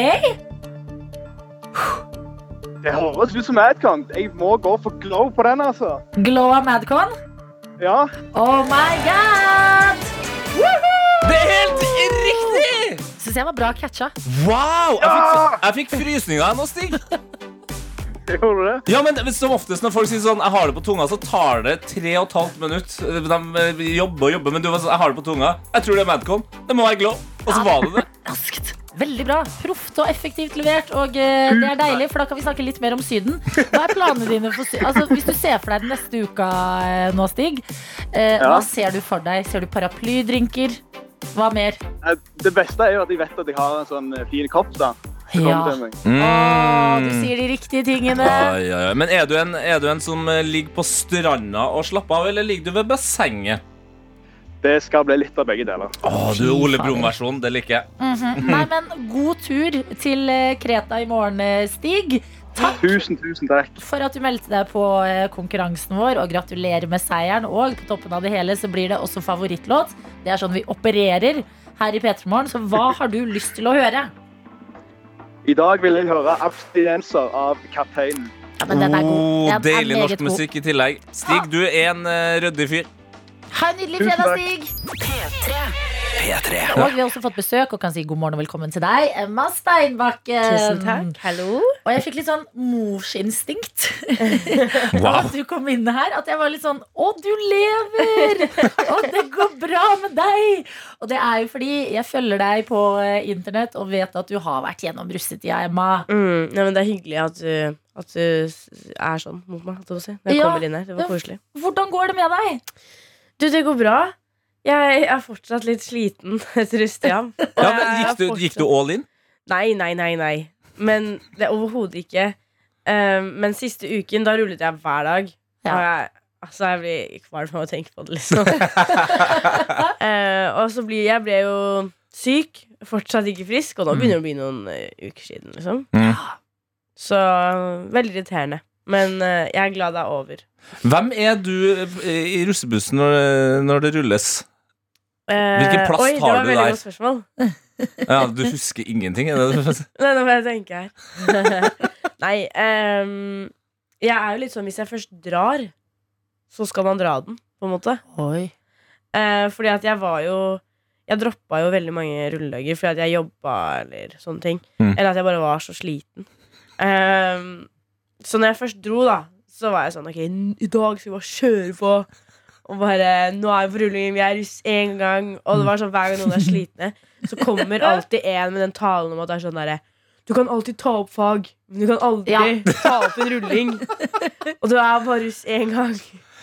Det høres ut som Madcon. Jeg må gå for glow på den, altså. Glow av Madcon. Ja. Oh my god! Det er helt riktig! Syns jeg var bra catcha. Wow! Jeg fikk, jeg fikk frysninger nå, Stig. Gjorde du det? Ja, men Som oftest når folk sier sånn Jeg har det på tunga, så tar det tre og et halvt minutt. De eh, jobber og jobber, men du var sånn Jeg har det på tunga. Jeg tror det er Madcon. Det må være glow. Og så var det det. Raskt. Veldig bra. Proft og effektivt levert. Og eh, det er deilig, for da kan vi snakke litt mer om Syden. Hva er planene dine for Syden? Altså, hvis du ser for deg den neste uka eh, nå, Stig, eh, Ja. hva ser du for deg? Ser du paraplydrinker? Hva mer? Eh, Det beste er jo at jeg vet at jeg har en sånn eh, fin kopp, da. som Ja. kommer til meg. Å, du Mm. sier de riktige tingene. Ai, ai, ai. Men er du, en, er du en som eh, ligger på stranda og slapper av, eller ligger du ved bassenget? Det skal bli litt av begge deler. Åh, du Ole. Brumm-versjonen. Det liker jeg. Mhm. Nei, men god tur til eh, Kreta i morgen, eh, Stig. Takk Tusen, tusen takk. for at du meldte deg på eh, konkurransen vår, og gratulerer med seieren. Og på toppen av det hele så blir det også favorittlåt. Det er sånn vi opererer her i P3 Morgen. Så hva har du lyst til å høre? I dag vil jeg høre 'Abstinenser' av Kapteinen. Ja, men den er god. Oh, Den deilig norsk god. musikk i tillegg. Stig, du er en uh, ryddig fyr. Ha en nydelig fredag. Stig. P3. Og vi har også fått besøk og kan si god morgen og velkommen til deg, Emma Steinbakken. Tusen takk. Hallo. Og jeg fikk litt sånn morsinstinkt Wow. at du kom inn her. At jeg var litt sånn Å, du lever! Og det går bra med deg! Og det er jo fordi jeg følger deg på eh, internett og vet at du har vært gjennom russetida, Emma. Mm, nei, men det er hyggelig at du, at du er sånn mot meg. Når jeg Ja. kommer inn her. Det var koselig. Hvordan går det med deg? Du, det går bra. Jeg er fortsatt litt sliten etter Stian. Ja, men gikk, du, fortsatt- gikk du all in? Nei, nei, nei. nei Men det er overhodet ikke. Um, men siste uken, da rullet jeg hver dag. Ja. Og jeg, altså, jeg blir kvalm av å tenke på det, liksom. uh, og så blir jeg ble jo syk. Fortsatt ikke frisk, og nå begynner det å bli noen uh, uker siden, liksom. Mm. Så veldig irriterende. Men uh, jeg er glad det er over. Hvem er du eh, i russebussen når, når det rulles? Eh, Hvilken plass oi, det der? var det et veldig godt spørsmål. Ja, Du husker ingenting? Er det? Nei, nå må jeg tenke her. Nei, um, jeg er jo litt sånn hvis jeg først drar, så skal man dra den, på en måte. Oi. Uh, fordi at jeg var jo Jeg droppa jo veldig mange rulledager fordi at jeg jobba eller sånne ting. Mm. Eller at jeg bare var så sliten. Um, så når jeg først dro, da, så var jeg sånn Ok, i dag skal vi bare kjøre på. Og bare Nå er vi på rullingen, vi er russ én gang. Og det var sånn hver gang noen er slitne, så kommer alltid en med den talen om at det er sånn derre du kan alltid ta opp fag, men du kan aldri Ja. ta opp en rulling. Og du er bare russ én gang.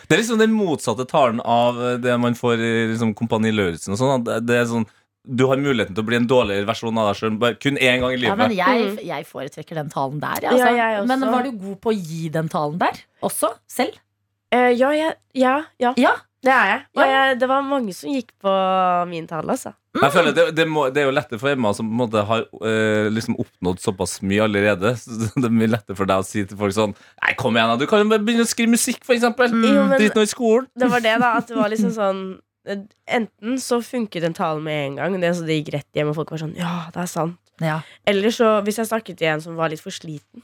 Det er liksom den motsatte talen av det man får i liksom, Kompani Lauritzen. og sånn, det- Det er sånn Du har muligheten til å bli en dårligere versjon av deg sjøl kun én gang i Ja, livet. men jeg, jeg foretrekker den talen der. Altså. Ja, jeg også. Men var du god på å gi den talen der også? Selv? Uh, ja, ja, ja, Ja. det er jeg. Og Ja. jeg, det var mange som gikk på min tale, altså. Jeg føler det, det, må, det er jo lettere for Emma som på en måte har eh, liksom oppnådd såpass mye allerede. Så det er mye lettere for deg å si til folk sånn Nei, kom igjen, da. Du kan jo bare begynne å skrive musikk, for eksempel. Jo, Drit nå i skolen. Det var det, da. At det var liksom sånn Enten så funket den talen med en gang, det, så det gikk rett hjem, og folk var sånn Ja, det er sant. Ja. Eller så, hvis jeg snakket til en som var litt for sliten,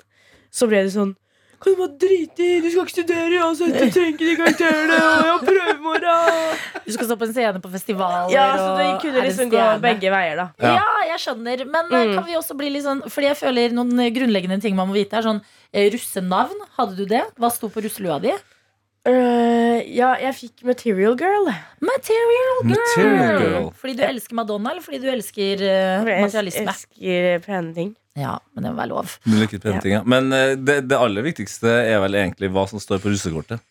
så ble det sånn kan du bare drite i? Du skal ikke studere uansett. Du trenger ikke de karakterene. Og jeg har prøvemorgen. Du skal stå på en scene på festivaler. Ja, så det kunne liksom gå begge veier, da. Ja. Ja. jeg skjønner. Men eh, Mm. kan vi også bli litt sånn Fordi jeg føler noen grunnleggende ting man må vite, er sånn eh, russenavn. Hadde du det? Hva sto på russelua di? Øh, ja, jeg fikk Material Girl. Material girl. Material girl. Fordi du elsker Madonna, eller fordi du elsker materialisme Jeg elsker pene ting. Ja, men det må være lov. Du liker pene Ja. ting, ja. Men uh, det, det aller viktigste er vel egentlig hva som står på russekortet.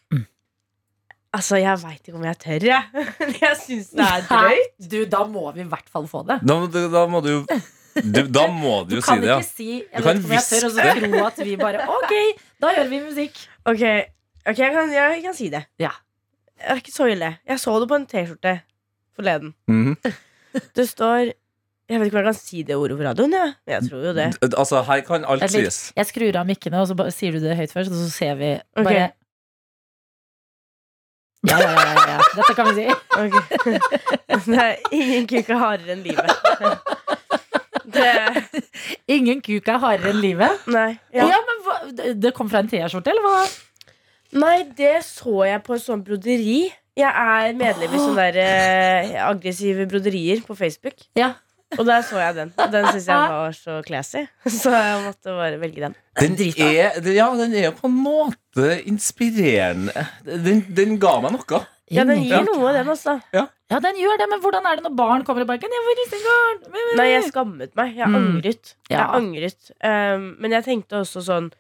Altså, jeg veit ikke om jeg tør, jeg. jeg syns det er drøyt. Du, da må vi i hvert fall få det. Da, du- da må du jo du, Da må du Du jo si det, ja. si Du Jeg kan vet ikke om jeg tør, og så tro at vi bare Ok, da gjør vi musikk. Ok, ok, jeg, kan, jeg kan si det. Ja. Det er ikke så ille. Jeg så det på en T-skjorte forleden. Mhm. Det står Jeg vet ikke om jeg kan si det ordet på radioen, ja. men jeg tror jo det. D- Altså, her kan alt jeg, sies. Jeg skrur av mikkene, og så bare sier du det høyt først, og så ser vi Ok. bare ja, ja, ja, ja, ja. Dette kan vi si. Okay. det er ingen kuk er hardere enn livet. Det Ingen kuk er hardere enn livet. Nei. Ja, Ja. men hva, det- Det kom fra en T-skjorte, eller hva? Nei, det så jeg på et sånt broderi. Jeg er medlem i sånne der, eh, aggressive broderier på Facebook. Ja. Og der så jeg den. Og den syns jeg var så classy. Så jeg måtte bare velge den. Den er, ja, den er jo på en måte inspirerende. Den, den ga meg noe. Ja, den gir noe, den, også. Ja, den gjør det, men hvordan er det når barn kommer Jeg Kan jeg få russegård? Nei, jeg skammet meg. Jeg Mm. angret. Jeg Ja. angret. Um, men jeg tenkte også sånn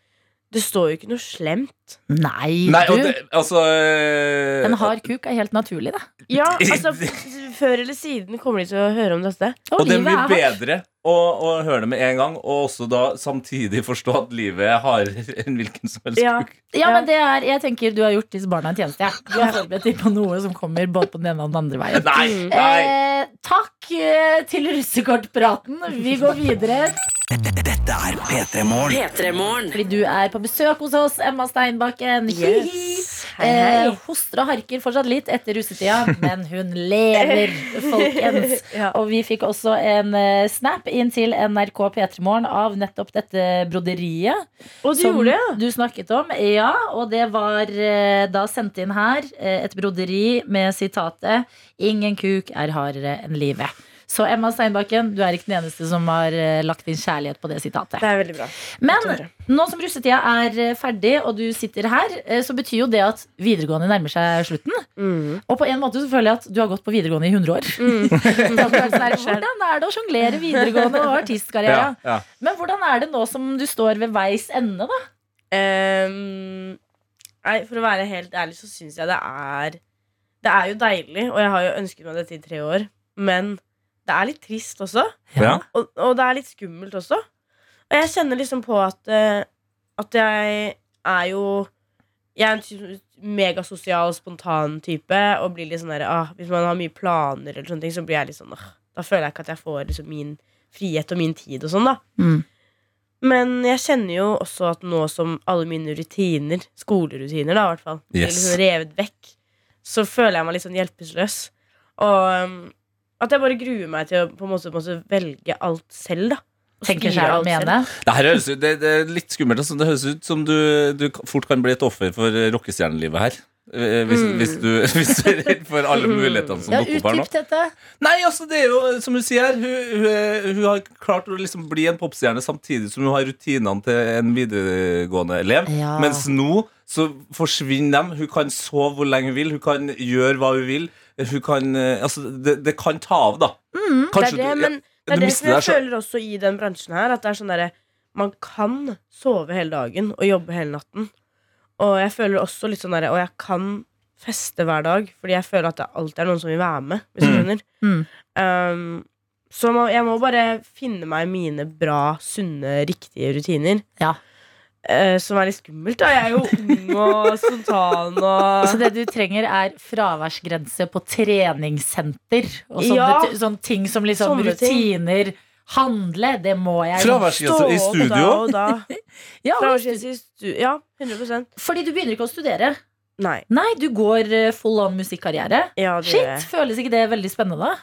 Det står jo ikke noe slemt. Nei, Nei, du. det, altså øh, En hard kuk er helt naturlig, det. Ja, altså Før eller siden kommer de til å høre om dette. Og det er mye bedre å, å, høre det med en gang, og også da samtidig forstå at livet er hardere enn hvilken som helst Ja. kuk. Ja, men det er, jeg tenker Du har gjort disse barna en tjeneste. Ja. Du har forberedt dem på noe som kommer både på den ene og den andre veien. Nei, nei. Eh, takk eh, til russekortpraten. Vi går videre. Dette er P3 Morgen. Fordi du er på besøk hos oss, Emma Steinbakken. Hi-hi. Hei, hei. Eh, hoster og harker fortsatt litt etter russetida, men hun lever, folkens. Ja. Og vi fikk også en eh, snap inn til NRK P3 Morgen av nettopp dette broderiet. Og du som gjorde det, ja? du snakket om. Ja, og det var eh, da sendt inn her eh, et broderi med sitatet 'Ingen kuk er hardere enn livet'. Så Emma Steinbakken, du er ikke den eneste som har eh, lagt inn kjærlighet på det sitatet. Det er veldig bra. Men nå som russetida er eh, ferdig, og du sitter her, eh, så betyr jo det at videregående nærmer seg slutten. Mm. Og på en måte så føler jeg at du har gått på videregående i 100 år. Mm. sånn hvordan er det å sjonglere videregående og artistkarriere? Ja, ja. Men hvordan er det nå som du står ved veis ende, da? Um, nei, for å være helt ærlig så syns jeg det er Det er jo deilig, og jeg har jo ønsket meg dette i tre år, men det er litt trist også. Ja. Og, og det er litt skummelt også. Og jeg kjenner liksom på at, uh, at jeg er jo Jeg er en megasosial, spontan type og blir litt sånn der ah, Hvis man har mye planer, eller sånne ting, så blir jeg litt sånn ah, Da føler jeg ikke at jeg får liksom min frihet og min tid og sånn, da. Mm. Men jeg kjenner jo også at nå som alle mine rutiner, skolerutiner da i hvert fall, blir liksom revet vekk, så føler jeg meg litt sånn hjelpeløs. Og um, at jeg bare gruer meg til å på en måte, måtte velge alt selv, da. Tenker og selv. mene. Det her høres ut, det, det er litt skummelt. Altså. Det høres ut som du, du fort kan bli et offer for eh, rockestjernelivet her. Eh, Hvis, Mm. hvis, du, hvis du er redd for alle mulighetene som Ja, dukker opp her nå. dette. Nei, altså det er jo som hun sier her Hun, hun, hun har klart å liksom bli en popstjerne samtidig som hun har rutinene til en videregående elev. Ja. Mens nå så forsvinner de. Hun kan sove hvor lenge hun vil. Hun kan gjøre hva hun vil. Hun kan, eh, altså, det, det kan ta av, da. Mm, Det er det, men det er det som jeg føler også i den bransjen her. At det er sånn derre Man kan sove hele dagen og jobbe hele natten. Og jeg føler også litt sånn derre Og jeg kan feste hver dag, fordi jeg føler at det alltid er noen som vil være med. Hvis du Mm. skjønner Mm. um, Så må, jeg må bare finne meg mine bra, sunne, riktige rutiner. Ja. Eh, som er litt skummelt. da Jeg er jo ung og spontan og Så det du trenger, er fraværsgrense på treningssenter. Og sånne, Ja. t- sånne ting som liksom Sånne ting. rutiner. Handle, det må jeg. Fraværsgrense i Stå opp studio. Da og da. Ja, Fraværsgrense i stu ja, 100 fordi du begynner ikke å studere. Nei. Nei, du går eh, full on musikkarriere. Ja, det Shit, føles ikke det veldig spennende, da?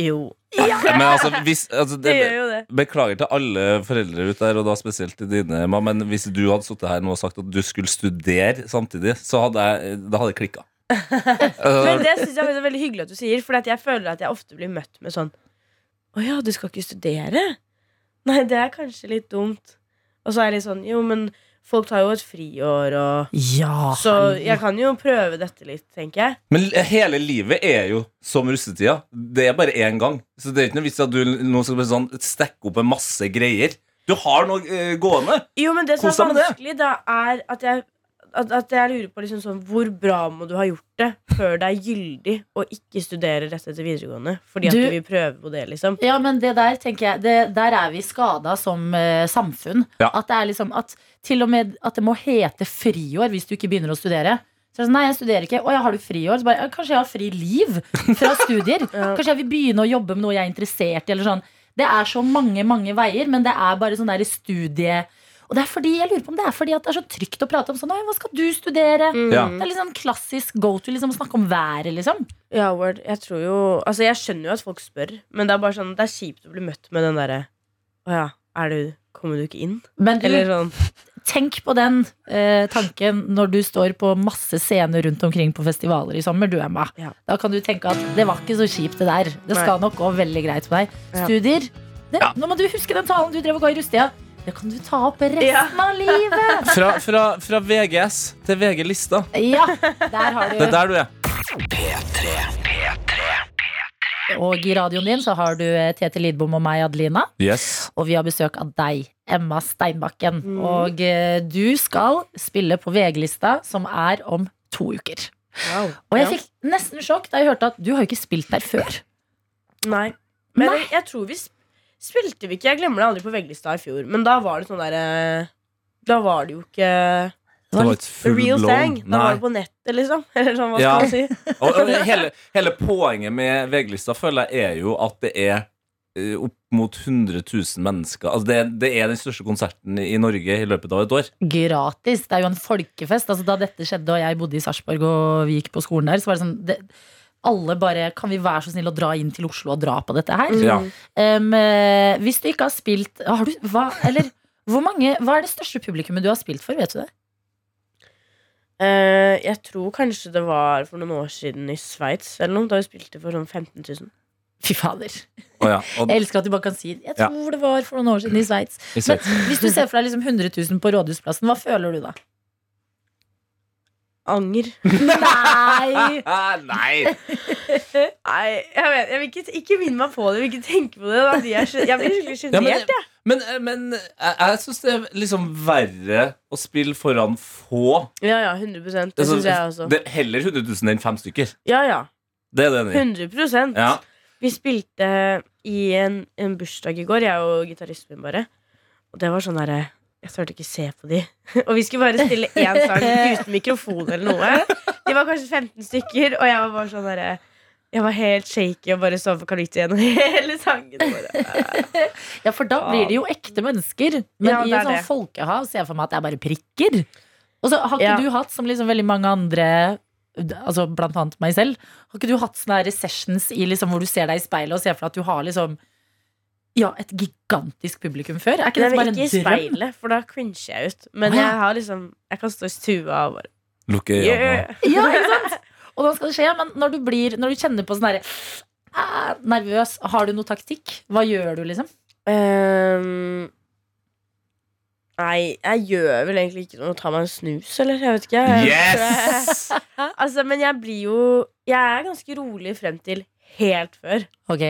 Jo. Men altså, hvis, altså Det gjør jo det. Beklager til alle foreldre ut der, og da spesielt til dine, Emma, men hvis du hadde sittet her nå og sagt at du skulle studere samtidig, så hadde jeg, da hadde jeg klikka. Men det synes jeg er veldig hyggelig at du sier, for jeg føler at jeg ofte blir møtt med sånn Å ja, du skal ikke studere? Nei, det er kanskje litt dumt. Og så er jeg litt sånn Jo, men folk tar jo et friår, og Ja. Så jeg kan jo prøve dette litt, tenker jeg. Men hele livet er jo som russetida. Det er bare én gang. Så det er ikke noe vits at du nå skal sånn stekke opp en masse greier. Du har noe eh, gående. Jo, men det som er vanskelig, da, er at jeg at, at jeg lurer på liksom sånn Hvor bra må du ha gjort det før det er gyldig å ikke studere rett etter videregående? Fordi at Du- du vil prøve på det, liksom. Ja, men det der tenker jeg det, Der er vi skada som uh, samfunn. Ja. At det er liksom at til og med at det må hete friår hvis du ikke begynner å studere. Så det sånn, nei, jeg studerer ikke. Å ja, har du friår? Så bare, ja, kanskje jeg har fri liv fra studier. Ja. Kanskje jeg vil begynne å jobbe med noe jeg er interessert i. Eller sånn. Det er så mange, mange veier, men det er bare sånn der studie Og det er fordi jeg lurer på om det er fordi at det er så trygt å prate om sånn hva skal du studere? Ja. Mm. Det er litt sånn klassisk go to liksom, å snakke om været, liksom. Ja, word. Jeg tror jo Altså, jeg skjønner jo at folk spør, men det er bare sånn Det er kjipt å bli møtt med den derre Å ja, er du Kommer du ikke inn? Men du, Eller sånn Tenk på den eh, tanken når du står på masse scener rundt omkring på festivaler i sommer, du Emma. Ja. Da kan du tenke at det var ikke så kjipt, det der. Det skal nok gå veldig greit med deg. Ja. Studier. Det, Ja. Nå må du huske den talen du drev og ga i Rustia. Det kan du ta opp resten Ja. av livet. Fra, fra, fra VGS til VG-lista. Ja, der har du Det er der du er. Og i radioen din så har du eh, Tete Lidbom og meg, Adelina. Yes. Og vi har besøk av deg, Emma Steinbakken. Mm. Og eh, du skal spille på VG-lista, som er om to uker. wow. Og jeg Ja. fikk nesten sjokk da jeg hørte at du har jo ikke spilt der før. Nei. Men Nei. Jeg, jeg tror vi sp- spilte vi ikke. Jeg glemmer det aldri på VG-lista i fjor. Men da var det sånn derre Da var det jo ikke Det var et full real blown. thing. Da var det på nettet, liksom. Eller sånn, hva skal man si? Og, og hele, hele poenget med VG-lista føler jeg er jo at det er uh, opp mot 100 000 mennesker. Altså det, det er den største konserten i Norge i løpet av et år. Gratis. Det er jo en folkefest. Altså, da dette skjedde og jeg bodde i Sarpsborg og vi gikk på skolen der, så var det sånn det, Alle bare Kan vi være så snill å dra inn til Oslo og dra på dette her? Ja. Um, hvis du ikke har spilt har du, hva, Eller hvor mange, hva er det største publikummet du har spilt for? Vet du det? Uh, jeg tror kanskje det var for noen år siden i Sveits eller noe, da vi spilte for sånn 15 000. Fy fader. Oh, ja. Og, Jeg elsker at du bare kan si Jeg Ja. tror det var for noen år siden i Sveits. Men Sveits. hvis du ser for deg liksom 100 000 på Rådhusplassen, hva føler du da? Anger. Nei! Ah, nei! Nei, jeg vet, jeg vil ikke, ikke minn meg på det. Jeg vil ikke tenke på det. Da jeg, jeg blir skikkelig sjenert, jeg. Men, men jeg, jeg syns det er liksom verre å spille foran få. Ja, ja, 100% Det Altså, syns jeg også. det er heller 100 000 enn fem stykker. Ja, ja. Det er det enig i. 100 Ja. Vi spilte i en, en bursdag i går, jeg og gitaristen min bare. Og det var sånn derre Jeg turte ikke se på de. og vi skulle bare stille én sang uten mikrofon eller noe. De var kanskje 15 stykker, og jeg var bare sånn derre Jeg var helt shaky og bare så på Kalite gjennom hele sangen. Bare, Ja, for da blir det jo ekte mennesker. Men Ja, i en et sånn folkehav ser jeg for meg at det er bare prikker. Og så har ikke Ja. du hatt, som liksom veldig mange andre Altså blant annet meg selv, har ikke du hatt sånne sessions i liksom, hvor du ser deg i speilet og ser for deg at du har liksom ja, et gigantisk publikum før? Er ikke det, det bare en drøm? ikke i speilet, for da cringer jeg ut. Men ah, ja. jeg har liksom Jeg kan stå i stua og bare Lukke øynene. yeah. Ja, ikke sant? Og da skal det skje, men når du, blir, når du kjenner på sånn herre ah, Nervøs, har du noe taktikk? Hva gjør du, liksom? Um, Nei, jeg gjør vel egentlig ikke noe. Ta meg en snus, eller? Jeg vet ikke. Yes! Altså, men jeg blir jo Jeg er ganske rolig frem til helt før. Ok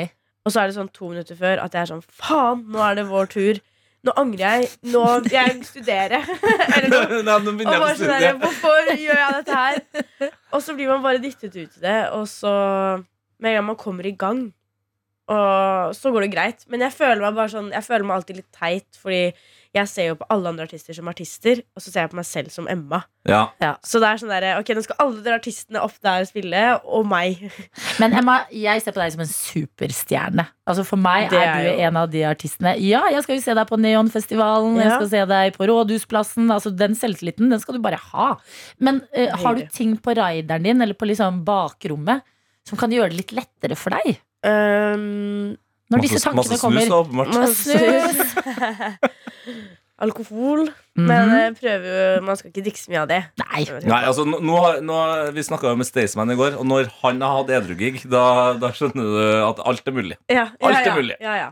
Og så er det sånn to minutter før at jeg er sånn Faen, nå er det vår tur. Nå angrer jeg. Nå vil jeg studere. eller noe. Nei, nå Og begynner jeg bare sånn der. Hvorfor gjør jeg dette her? Og så blir man bare dyttet ut i det, og så Med en gang man kommer i gang, og så går det greit. Men jeg føler meg bare sånn Jeg føler meg alltid litt teit, fordi jeg ser jo på alle andre artister som artister, og så ser jeg på meg selv som Emma. Ja. Så det er sånn der, Ok, nå skal alle de artistene opp der og spille, og meg. Men Emma, jeg ser på deg som en superstjerne. Altså For meg er, er du jo- en av de artistene. Ja, jeg skal jo se deg på Neonfestivalen, jeg skal se deg på Rådhusplassen. Altså Den selvtilliten den skal du bare ha. Men uh, har du ting på rideren din eller på liksom bakrommet som kan gjøre det litt lettere for deg? Um, Når Masse- disse tankene masse kommer. snus, masse Alkohol. Men -hmm. Men prøver jo Man skal ikke drikke så mye av det. Nei. Nei, altså nå, nå, nå, Vi snakka jo med Staysman i går, og når han har hatt edrugig, da, da skjønner du at alt er mulig. Ja, ja, Alt er mulig. Ja, ja.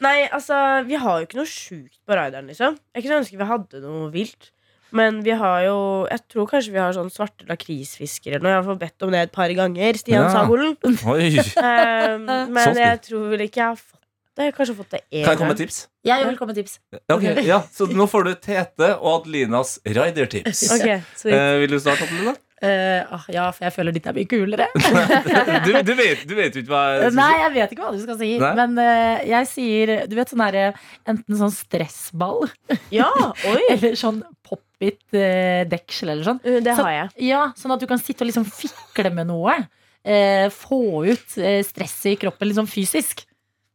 Nei, altså, vi har jo ikke noe sjukt på rideren, liksom. Jeg kunne ønske vi hadde noe vilt. Men vi har jo Jeg tror kanskje vi har sånn svarte lakrisfiskere eller noe. Jeg har fått bedt om det et par ganger. Stian Ja. Sagolen. Um, men jeg tror vel ikke jeg har fått det. Jeg har kanskje fått det én Kan jeg komme med tips? Jeg vil komme med tips. Ok, ja, Så nå får du Tete og Adelinas Rider-tips. Okay, Eh, vil du starte, Adelina? Eh, ah, ja, for jeg føler ditt er mye kulere. Du, du, vet, du vet jo ikke hva jeg Nei, jeg vet ikke hva du skal si. Nei? Men uh, jeg sier Du vet sånn derre Enten sånn stressball Ja, oi! eller sånn pop-it-deksel eller sånn. Uh, Det har jeg. Ja, sånn at du kan sitte og liksom fikle med noe. Eh, få ut eh, stresset i kroppen liksom fysisk.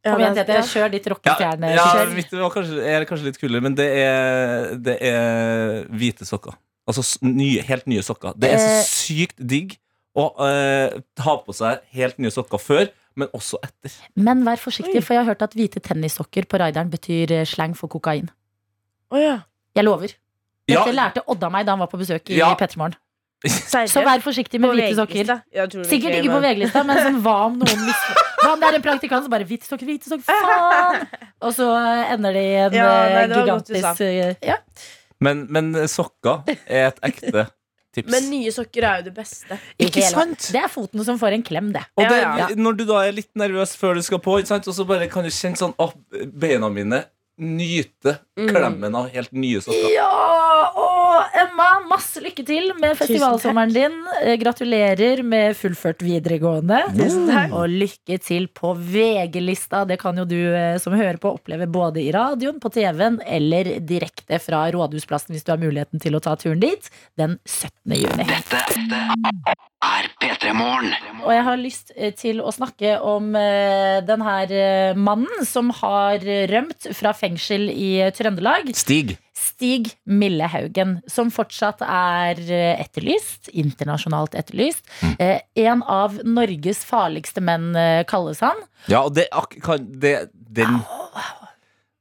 Kom igjen, Tete. Kjør ditt Ja, rockestjerne. ja det mitt var kanskje, er kanskje litt kulere, men det er, det er hvite sokker. Altså nye, helt nye sokker. Det er så Eh. sykt digg å eh, ha på seg helt nye sokker før, men også etter. Men vær forsiktig, Oi. for jeg har hørt at hvite tennissokker på rideren betyr eh, slang for kokain. Oh, ja. Jeg lover. Ja. Dette lærte Odda meg da han var på besøk i Ja. Petremorgen. Seriøst? Så vær forsiktig med hvite sokker. Sikkert ikke på VG-lista, men sånn, hva om noen mis... Hva om det er en praktikant som bare Hvite sokker, hvite sokker, faen! Og så ender det i en Ja, nei, eh, det godt du gigantisk eh, Ja. Men, men sokker er et ekte tips. Men nye sokker er jo det beste. Ikke sant? Det er foten som får en klem, det. Og det, Ja, ja. Når du da er litt nervøs før du skal på, ikke sant? og så bare kan du kjenne sånn Å, beina mine nyte Mm. klemmen av helt nye sokker. Ja! Emma, masse lykke til med festivalsommeren din. Eh, Gratulerer med fullført videregående. Tusen takk. Og lykke til på VG-lista. Det kan jo du eh, som hører på oppleve både i radioen, på TV-en eller direkte fra Rådhusplassen hvis du har muligheten til å ta turen dit den 17. juni. Dette er P3 Morgen. Og jeg har lyst eh, til å snakke om den her mannen som har rømt fra fengsel i Trøndelag. Stig. Stig Millehaugen, som fortsatt er eh, etterlyst. Internasjonalt etterlyst. Eh, en av Norges farligste menn, eh, kalles han. Ja, og det, kan, det den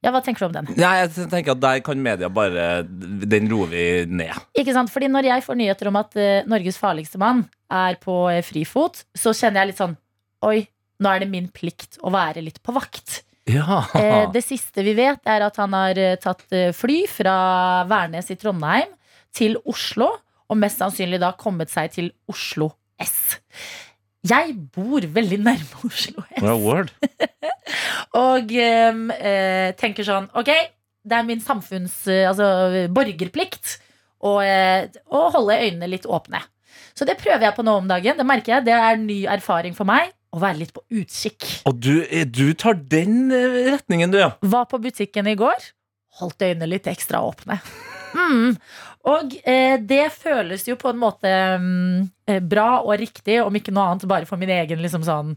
Ja, Hva tenker du om den? Nei, jeg tenker at der kan media bare Den roer vi ned. Ikke sant? Fordi Når jeg får nyheter om at uh, Norges farligste mann er på frifot, så kjenner jeg litt sånn Oi, nå er det min plikt å være litt på vakt. Ja. Eh, det siste vi vet, er at han har eh, tatt eh, fly fra Værnes i Trondheim til Oslo, og mest sannsynlig da kommet seg til Oslo S. Jeg bor veldig nærme Oslo S, Well, word. og ehm, eh, tenker sånn Ok, det er min samfunns... altså borgerplikt å holde øynene litt åpne. Så det prøver jeg på nå om dagen. Det merker jeg, det er ny erfaring for meg. Å være litt på utkikk. Og du, eh, du tar den eh, retningen, du, ja. Var på butikken i går. Holdt øynene litt ekstra åpne. Mm. Og eh, det føles jo på en måte mm, eh, bra og riktig, om ikke noe annet bare for min egen liksom sånn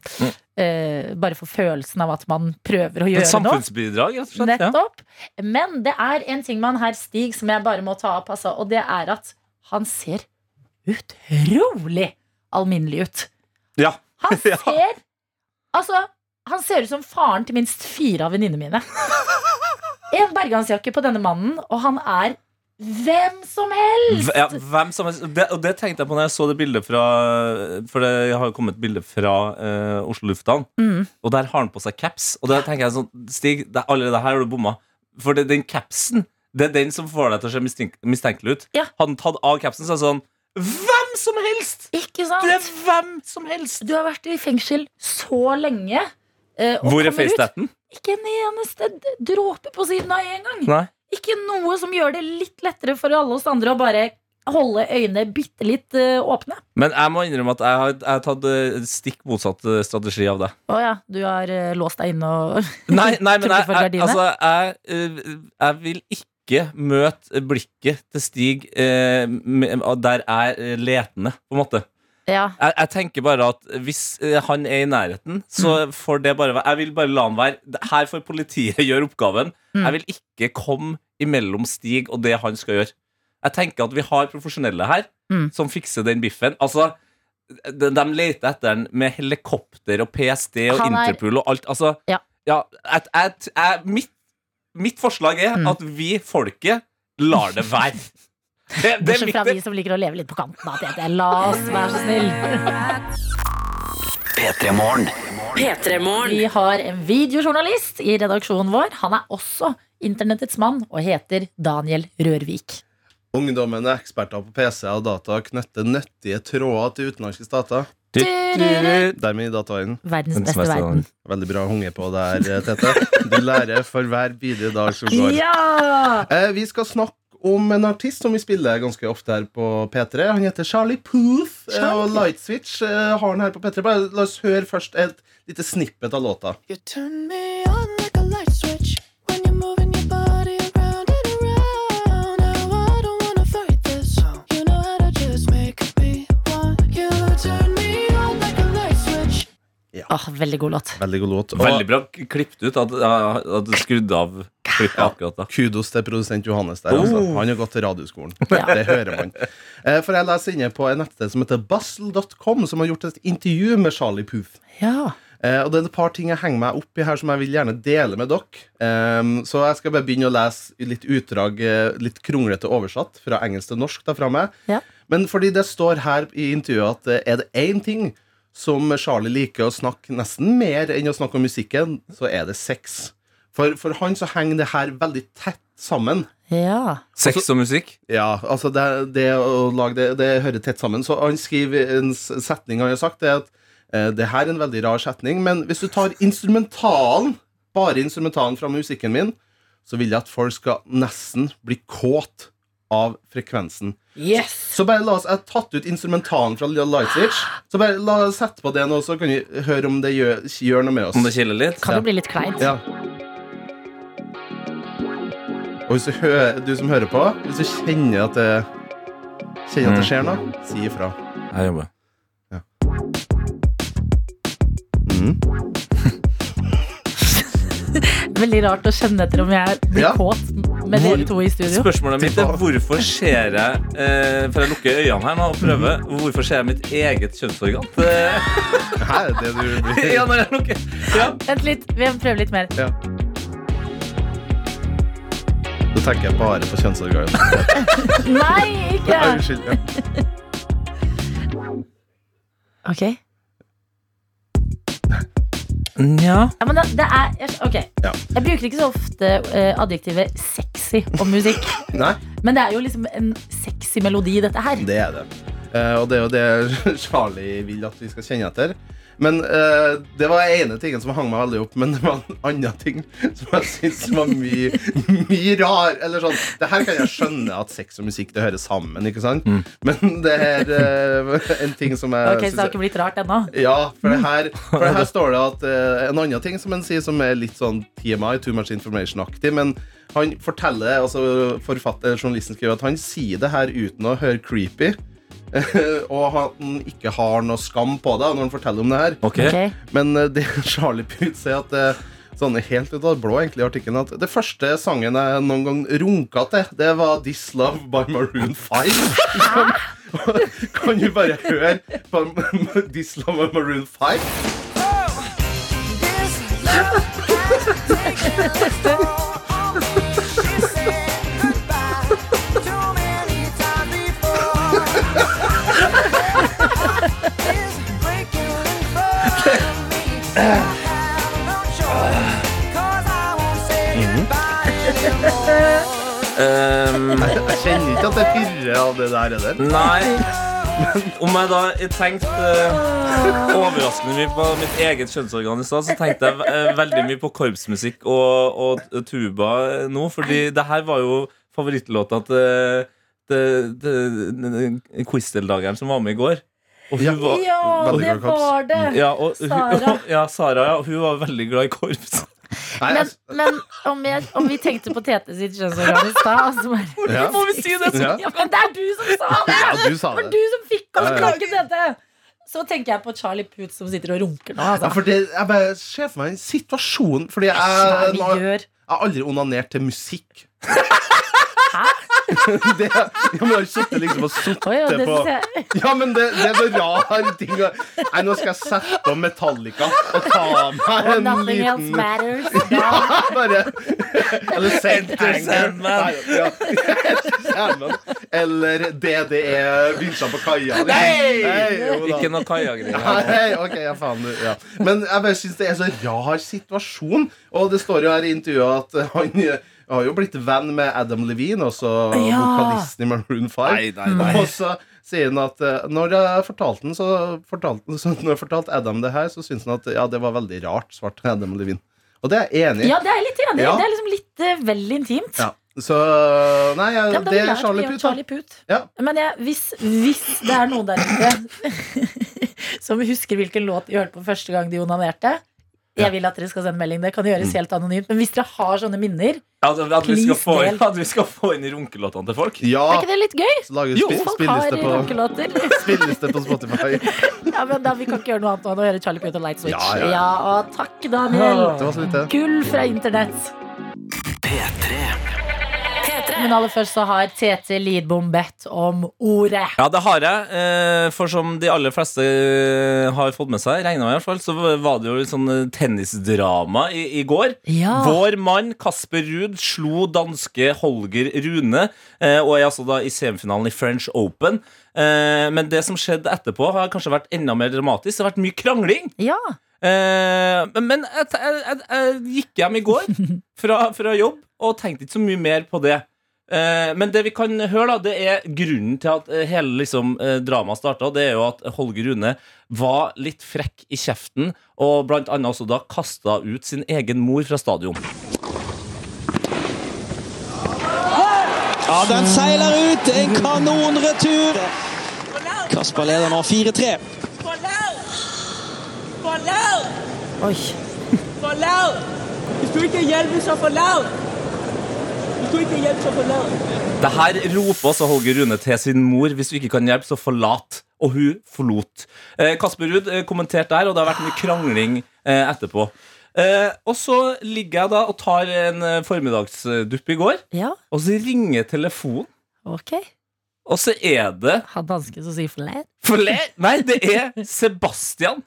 eh, Bare for følelsen av at man prøver å gjøre noe. Et samfunnsbidrag, rett og slett. Ja. Nettopp. Men det er en ting med han her Stig som jeg bare må ta opp, altså, og det er at han ser utrolig alminnelig ut. Ja. Han Ja. ser Altså, han ser ut som faren til minst fire av venninnene mine. En bergansjakke på denne mannen, og han er hvem som helst! Ja, hvem som helst det, Og det tenkte jeg på når jeg så det bildet fra For det har jo kommet bilde fra uh, Oslo lufthavn, Mm. og der har han på seg caps. Og da tenker jeg sånn Stig, det, allerede her har du bomma. For det, den capsen Det er den som får deg til å se mistenkelig ut. Ja. Hadde han tatt av capsen, så er det sånn Hvem som helst! Ikke Du er hvem som helst! Du har vært i fengsel så lenge. eh, og Hvor er facetaten? Ikke en eneste dråpe på siden av engang. Nei. Ikke noe som gjør det litt lettere for alle oss andre å bare holde øynene bitte litt eh, åpne. Men jeg må innrømme at jeg har, jeg har tatt eh, stikk motsatt strategi av det. Å ja, du har låst deg inne og Nei, nei men jeg, jeg, altså, jeg, jeg vil ikke møte blikket til Stig eh, der er letende, på en måte. Ja. Jeg, jeg tenker bare at hvis eh, han er i nærheten, så Mm. får det bare være Jeg vil bare la han være. Her får politiet gjøre oppgaven. Mm. Jeg vil ikke komme imellom Stig og det han skal gjøre. Jeg tenker at vi har profesjonelle her Mm. som fikser den biffen. Altså de, de leter etter den med helikopter og PST og er- Interpol og alt. Altså, Ja. Ja, at, at, at, mitt, mitt forslag er Mm. at vi, folket, lar det være. Det, det er Bortsett fra vi som liker å leve litt på kanten. Da, Tete. La oss være så snill. P3 Morgen. P3morgen. Vi har en videojournalist i redaksjonen vår. Han er også internettets mann og heter Daniel Rørvik. Ungdommen er eksperter på PC og data og knytter nyttige tråder til utenlandske stater. Dermed i dataverdenen. Verdens beste verden. Veldig bra hunge på der, Tete. Du lærer for hver bidige dag som går. Ja! Eh, vi skal snakke om en artist som vi spiller ganske ofte her på P3. Han heter Charlie Puth, Charlie. og Light Switch eh, har han her på P3. Bare la oss høre først et lite snippet av låta. You turn me Åh, veldig god låt. Veldig god låt. Og Veldig bra klippet ut at, at du skrudde av klippet akkurat da. kudos til produsent Johannes der. Altså. Oh. Han har gått til radioskolen. Ja. Det hører man. Eh, for jeg leser inne på en nettsted som heter bustle.com, som har gjort et intervju med Charlie Poof. Ja. Eh, og det er et par ting jeg henger meg opp i her som jeg vil gjerne dele med dere. Ehm, så jeg skal bare begynne å lese litt utdrag, eh, litt kronglete oversatt fra engelsk til norsk. da fra meg. Ja. Men fordi det står her i intervjuet at er det én ting som Charlie liker å snakke nesten mer enn å snakke om musikken, så er det sex. For, for han så henger det her veldig tett sammen. ja. Sex og musikk? Ja, altså det, det å lage det, det hører tett sammen. Så han skriver en setning han har sagt, det er at eh, det her er en veldig rar setning, men hvis du tar instrumentalen, bare instrumentalen fra musikken min, så vil jeg at folk skal nesten bli kåt av frekvensen. Yes! Så bare la oss, Jeg har tatt ut instrumentalen fra Lightswitch. Light Switch. Så bare la oss sette på det nå, så kan vi høre om det gjør, gjør noe med oss. Om det kiler litt? Kan jo bli litt kleint. Ja. Og hvis du, hører, du som hører på, hvis du kjenner at det Kjenner at det skjer noe, si ifra. Jeg jobber. Mhm. Veldig rart å kjenne etter om jeg blir Ja. kåt med dere to i studio. Spørsmålet mitt er hvorfor ser jeg eh, For jeg lukker øynene her nå og prøver. Hvorfor ser jeg mitt eget kjønnsorgan? Det, er det du blir ja, når jeg lukker ja. Vent litt, vi må prøve litt mer. Ja. Nå tenker jeg bare på kjønnsorgan. Nei, ikke! Ja, Unnskyld. Ja. Ok. Nja. Ja, men det, det er Ok. Ja. Jeg bruker ikke så ofte uh, adjektivet sexy om musikk. Nei, Men det er jo liksom en sexy melodi, dette her. det er det. Eh, og det er jo det Charlie vil at vi skal kjenne etter. Men eh, det var ene tingen som hang meg veldig opp, men det var en annen ting som jeg syns var mye, mye rar. Eller sånn, det her kan jeg skjønne at sex og musikk det hører sammen, ikke sant? Men det er eh, en ting som jeg Ok, Så det har ikke blitt rart ennå? Ja, for det her, for det her står det at eh, en annen ting som en sier som er litt sånn TMI, Too Much Information-aktig, men han forteller, altså forfatter, journalisten skriver at han sier det her uten å høre creepy, og han ikke har noe skam på det når han forteller om det her. Okay. Okay. Men eh, det Charlie Puth sier at sånne Sånn helt ut av det blå egentlig i artikkelen At det første sangen jeg noen gang runka til Det var This Love by Maroon 5 Kan du bare høre på This Love by Maroon 5 Um, Jeg kjenner ikke at det pirrer av det der er det nei. Om jeg da tenkte uh, overraskende mye på mitt eget kjønnsorgan i stad, så tenkte jeg eh, veldig mye på korpsmusikk og, og tuba eh, nå. Fordi det her var jo favorittlåta til til- til quiz-deltakeren som var med i går. Og hun Ja. var, Ja, det var det. ja, og, hun, Sara. ja, Sara. Ja, hun var veldig glad i korps. Nei, Men, jeg, men om, jeg, om vi tenkte på Tete sitt kjønnsorgan i stad så ja. Må vi si det? Ja. ja, Men det er du som sa det! ja, du sa Det var du som fikk oss Ja, Tete! til å lage dette! Så tenker jeg på Charlie Puth som sitter og runker nå. ja, Altså. for det, jeg bare ser for meg en situasjon Fordi jeg, jeg, jeg har aldri onanert til musikk Hæ? det, ja, men har sittet liksom og ja, det på Ja, men det, det er så rar ting å- Nei, nå skal jeg sette på Metallica Og ta meg en nothing else matters. Ja, bare Eller Enter Sandman. Nei, ja. Sandman. Eller DDE Vinsja på kaia Nei! jo. Ikke noe kaiagreier. Okay, ja, faen du, ja. Men jeg bare synes det er så rar situasjon Og det står jo her i intervjuet at han eh, har jo blitt venn med Adam Levine Også Ja. vokalisten i Maroon 5 Nei, nei, nei. Og så sier han at eh, Når jeg fortalte den så fortalte, så Når jeg fortalte Adam det her Så syntes han at ja, det var veldig rart Svart Adam Levine Og det er jeg enig i Ja, det er jeg litt enig. Ja. Det er liksom litt uh, vel intimt. ja. Så Nei, jeg, Ja, men det er Charlie Puth. Charlie Puth. Ja. Men jeg, hvis, hvis det er noen der ute som husker hvilken låt de hørte på første gang de onanerte Jeg vil at dere skal sende melding. Det kan gjøres helt anonymt. Men hvis dere har sånne minner, At, at, vi skal få, del. at vi skal få inn i runkelåtene til folk? Ja, er ikke det litt gøy? så lager Jo, vi Folk har spilleliste på, spilleliste på Spotify Ja, men da, Vi kan ikke gjøre noe annet enn å høre Charlie Puth og Light Switch. Ja, ja, ja. og takk, Daniel. Det var så lite Gull fra internett. Men aller først så har Tete Lidbom bedt om ordet. Ja, det har jeg. eh, For som de aller fleste eh, har fått med seg, regna med i hvert fall, så var det jo litt sånn eh, tennisdrama i, i går. Ja. Vår mann Kasper Ruud slo danske Holger Rune, eh, og er altså da i semifinalen i French Open. Eh, Men det som skjedde etterpå, har kanskje vært enda mer dramatisk. Det har vært mye krangling. Ja. Eh, men- men jeg, jeg, jeg, jeg gikk hjem i går fra, fra jobb og tenkte ikke så mye mer på det. Eh, men det vi kan høre, da, det er grunnen til at eh, hele liksom, eh, dramaet starta. Det er jo at Holger Rune var litt frekk i kjeften, og blant annet også da kasta ut sin egen mor fra stadion. Ja, den seiler ut. En kanonretur. Kasper leder nå 4-3. Oi. Hvis du ikke hjelper, så forlat. Hvis du ikke hjelper, så forlat. Det her roper også Holger Rune til sin mor. Hvis du ikke kan hjelpe, så forlat. Og hun forlot. Eh, Kasper Ruud eh, kommenterte der, og det har vært mye krangling eh, etterpå. Eh, og så ligger jeg da og tar en formiddagsdupp i går, Ja, og så ringer telefonen. ok. Og så er det Han dansken som sier forlært. Forle? Nei, det er Sebastian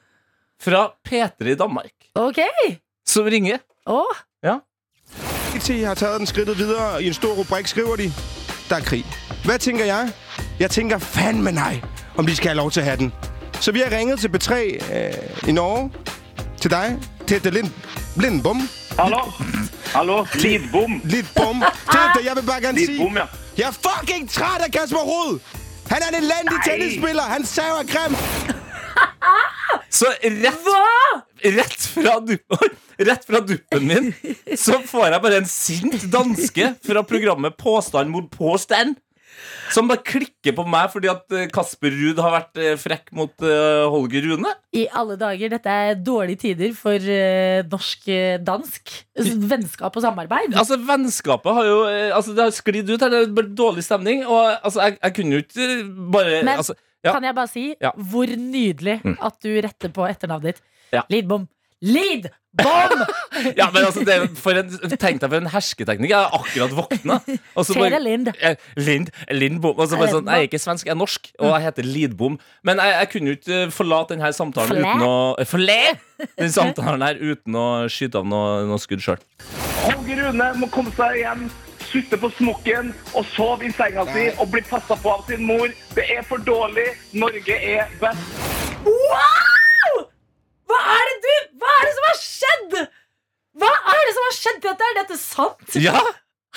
fra P3 i Danmark okay. som ringer. Å, BT har taget den skridtet videre. I en stor rubrik skriver de, der er krig. Hvad tænker jeg? Jeg tænker fandme nej, om de skal have lov til at have den. Så vi har ringet til B3 øh, i Norge, til dig, Tette Lind, Lindbom. Hallo? Hallo? Lidbom. Lidbom. Tete, jeg vil bare gerne sige, Lidbom, ja. jeg er fucking træt af Kasper Rud. Han er en elendig tennisspiller. Han saver grim. Så rett, rett, fra duppen, rett fra duppen min så får jeg bare en sint danske fra programmet Påstand mot påstand. Som bare klikker på meg fordi at eh, Kasper Ruud har vært eh, frekk mot eh, Holger Rune. I alle dager, dette er dårlige tider for norsk-dansk vennskap og samarbeid. Altså, Vennskapet har jo altså, Det har sklidd ut her. Det er bare dårlig stemning. Og altså, jeg, jeg kunne jo ikke bare Men altså, ja. kan jeg bare si Ja. hvor nydelig Mm. at du retter på etternavnet ditt. Ja. Lidbom. Lidbom! ja, men altså, det for en, Tenk deg for en hersketeknikk. Jeg har akkurat våkna. og Tere Lind. Eh, Lind, Lindbom. Og så bare sånn, jeg er ikke svensk, jeg er norsk, og jeg heter Lidbom. Men jeg, jeg kunne jo ikke forlate denne samtalen Forlæ? uten å eh, Den samtalen her uten å skyte av noe, noe skudd sjøl. Holger Rune må komme seg hjem, sutte på smokken og sove i senga si og bli passa på av sin mor. Det er for dårlig. Norge er best. Wow! Hva er det du Hva er det som har skjedd? Hva er det som har skjedd? Dette, er dette sant? Ja!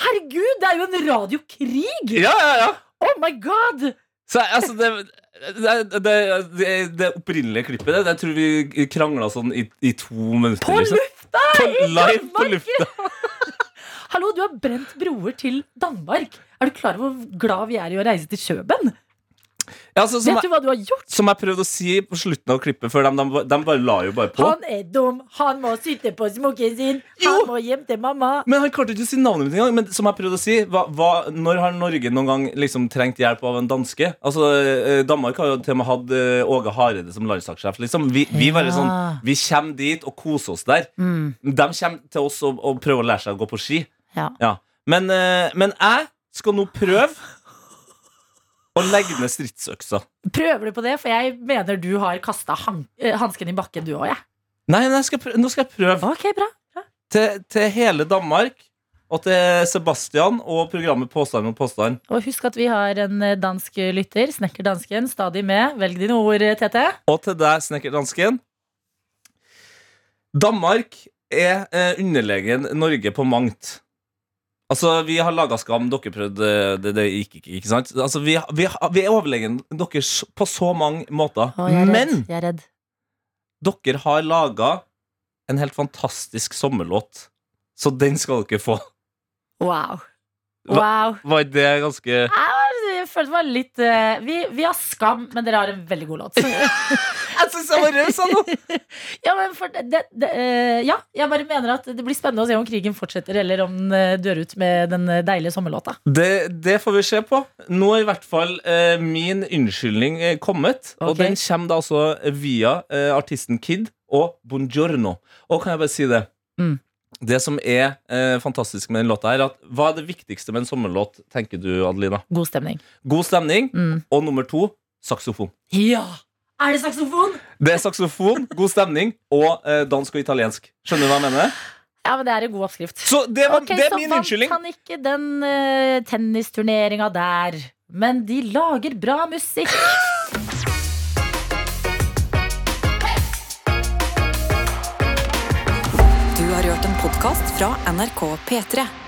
Herregud, det er jo en radiokrig! Ja, ja, ja. Oh my god! Så altså, det, det, det, det, opprinnelige klippet det, det tror vi krangla sånn i, i to minutter. På liksom. lufta! På, live på lufta. Hallo, du har brent broer til Danmark. Er du klar over hvor glad vi er i å reise til Kjøben? Ja, altså, Vet du hva du har gjort? som jeg prøvde å si på slutten av klippet før, de, de, de bare la jo bare på. Han er dum. Han må sitte på smokken sin. Han må hjem til mamma. Men han klarte ikke å si navnet mitt engang. Men som jeg prøvde å si, hva, hva, når har Norge noen gang liksom trengt hjelp av en danske? Altså, eh, Danmark har jo til og med hatt eh, Åge Hareide som landslagssjef. Liksom. Vi, vi, Ja. sånn, vi kommer dit og koser oss der. Mm. De kommer til oss og, og prøver å lære seg å gå på ski. Ja. Men, eh, men jeg skal nå prøve å legge ned stridsøksa. Prøver du på det? For jeg mener du har kasta han eh, hansken i bakken, du òg, jeg. Nei, nei, skal nå skal jeg prøve. Ok, bra. Til, til hele Danmark og til Sebastian og programmet Påstand mot påstand. Og husk at vi har en eh, dansk lytter, Snekker Dansken, stadig med. Velg dine ord, TT Tete. Og til deg, Snekker Dansken. Danmark er eh, underlegen Norge på mangt. Altså, Vi har laga Skam, dere prøvde, det, det gikk ikke. ikke sant? Altså, Vi, vi, vi er overlegen dere på så mange måter. Å, jeg er Men redd. Jeg er redd. dere har laga en helt fantastisk sommerlåt. Så den skal dere få. Wow. Wow. Var ikke det ganske Jeg følte det var litt eh, vi, vi har Skam, men dere har en veldig god låt. Jeg syns jeg var raus, nå! ja, men for det, det, eh, ja, jeg bare mener at det blir spennende å se om krigen fortsetter, eller om den eh, dør ut med den eh, deilige sommerlåta. Det, det får vi se på. Nå er i hvert fall eh, min unnskyldning eh, kommet. Og Ok. den kommer da altså via eh, artisten Kid og Buongiorno. Og kan jeg bare si det? Mm. Det som er eh, fantastisk med den låta, her at hva er det viktigste med en sommerlåt, tenker du, Adelina? God stemning. God stemning. Mm. Og nummer to saksofon. Ja! Er det saksofon? Det er saksofon, god stemning og eh, dansk og italiensk. Skjønner du hva jeg mener? Ja, men det er en god oppskrift. Så det, var, okay, det er så min vant han ikke den uh, tennisturneringa der. Men de lager bra musikk. Podkast fra NRK P3.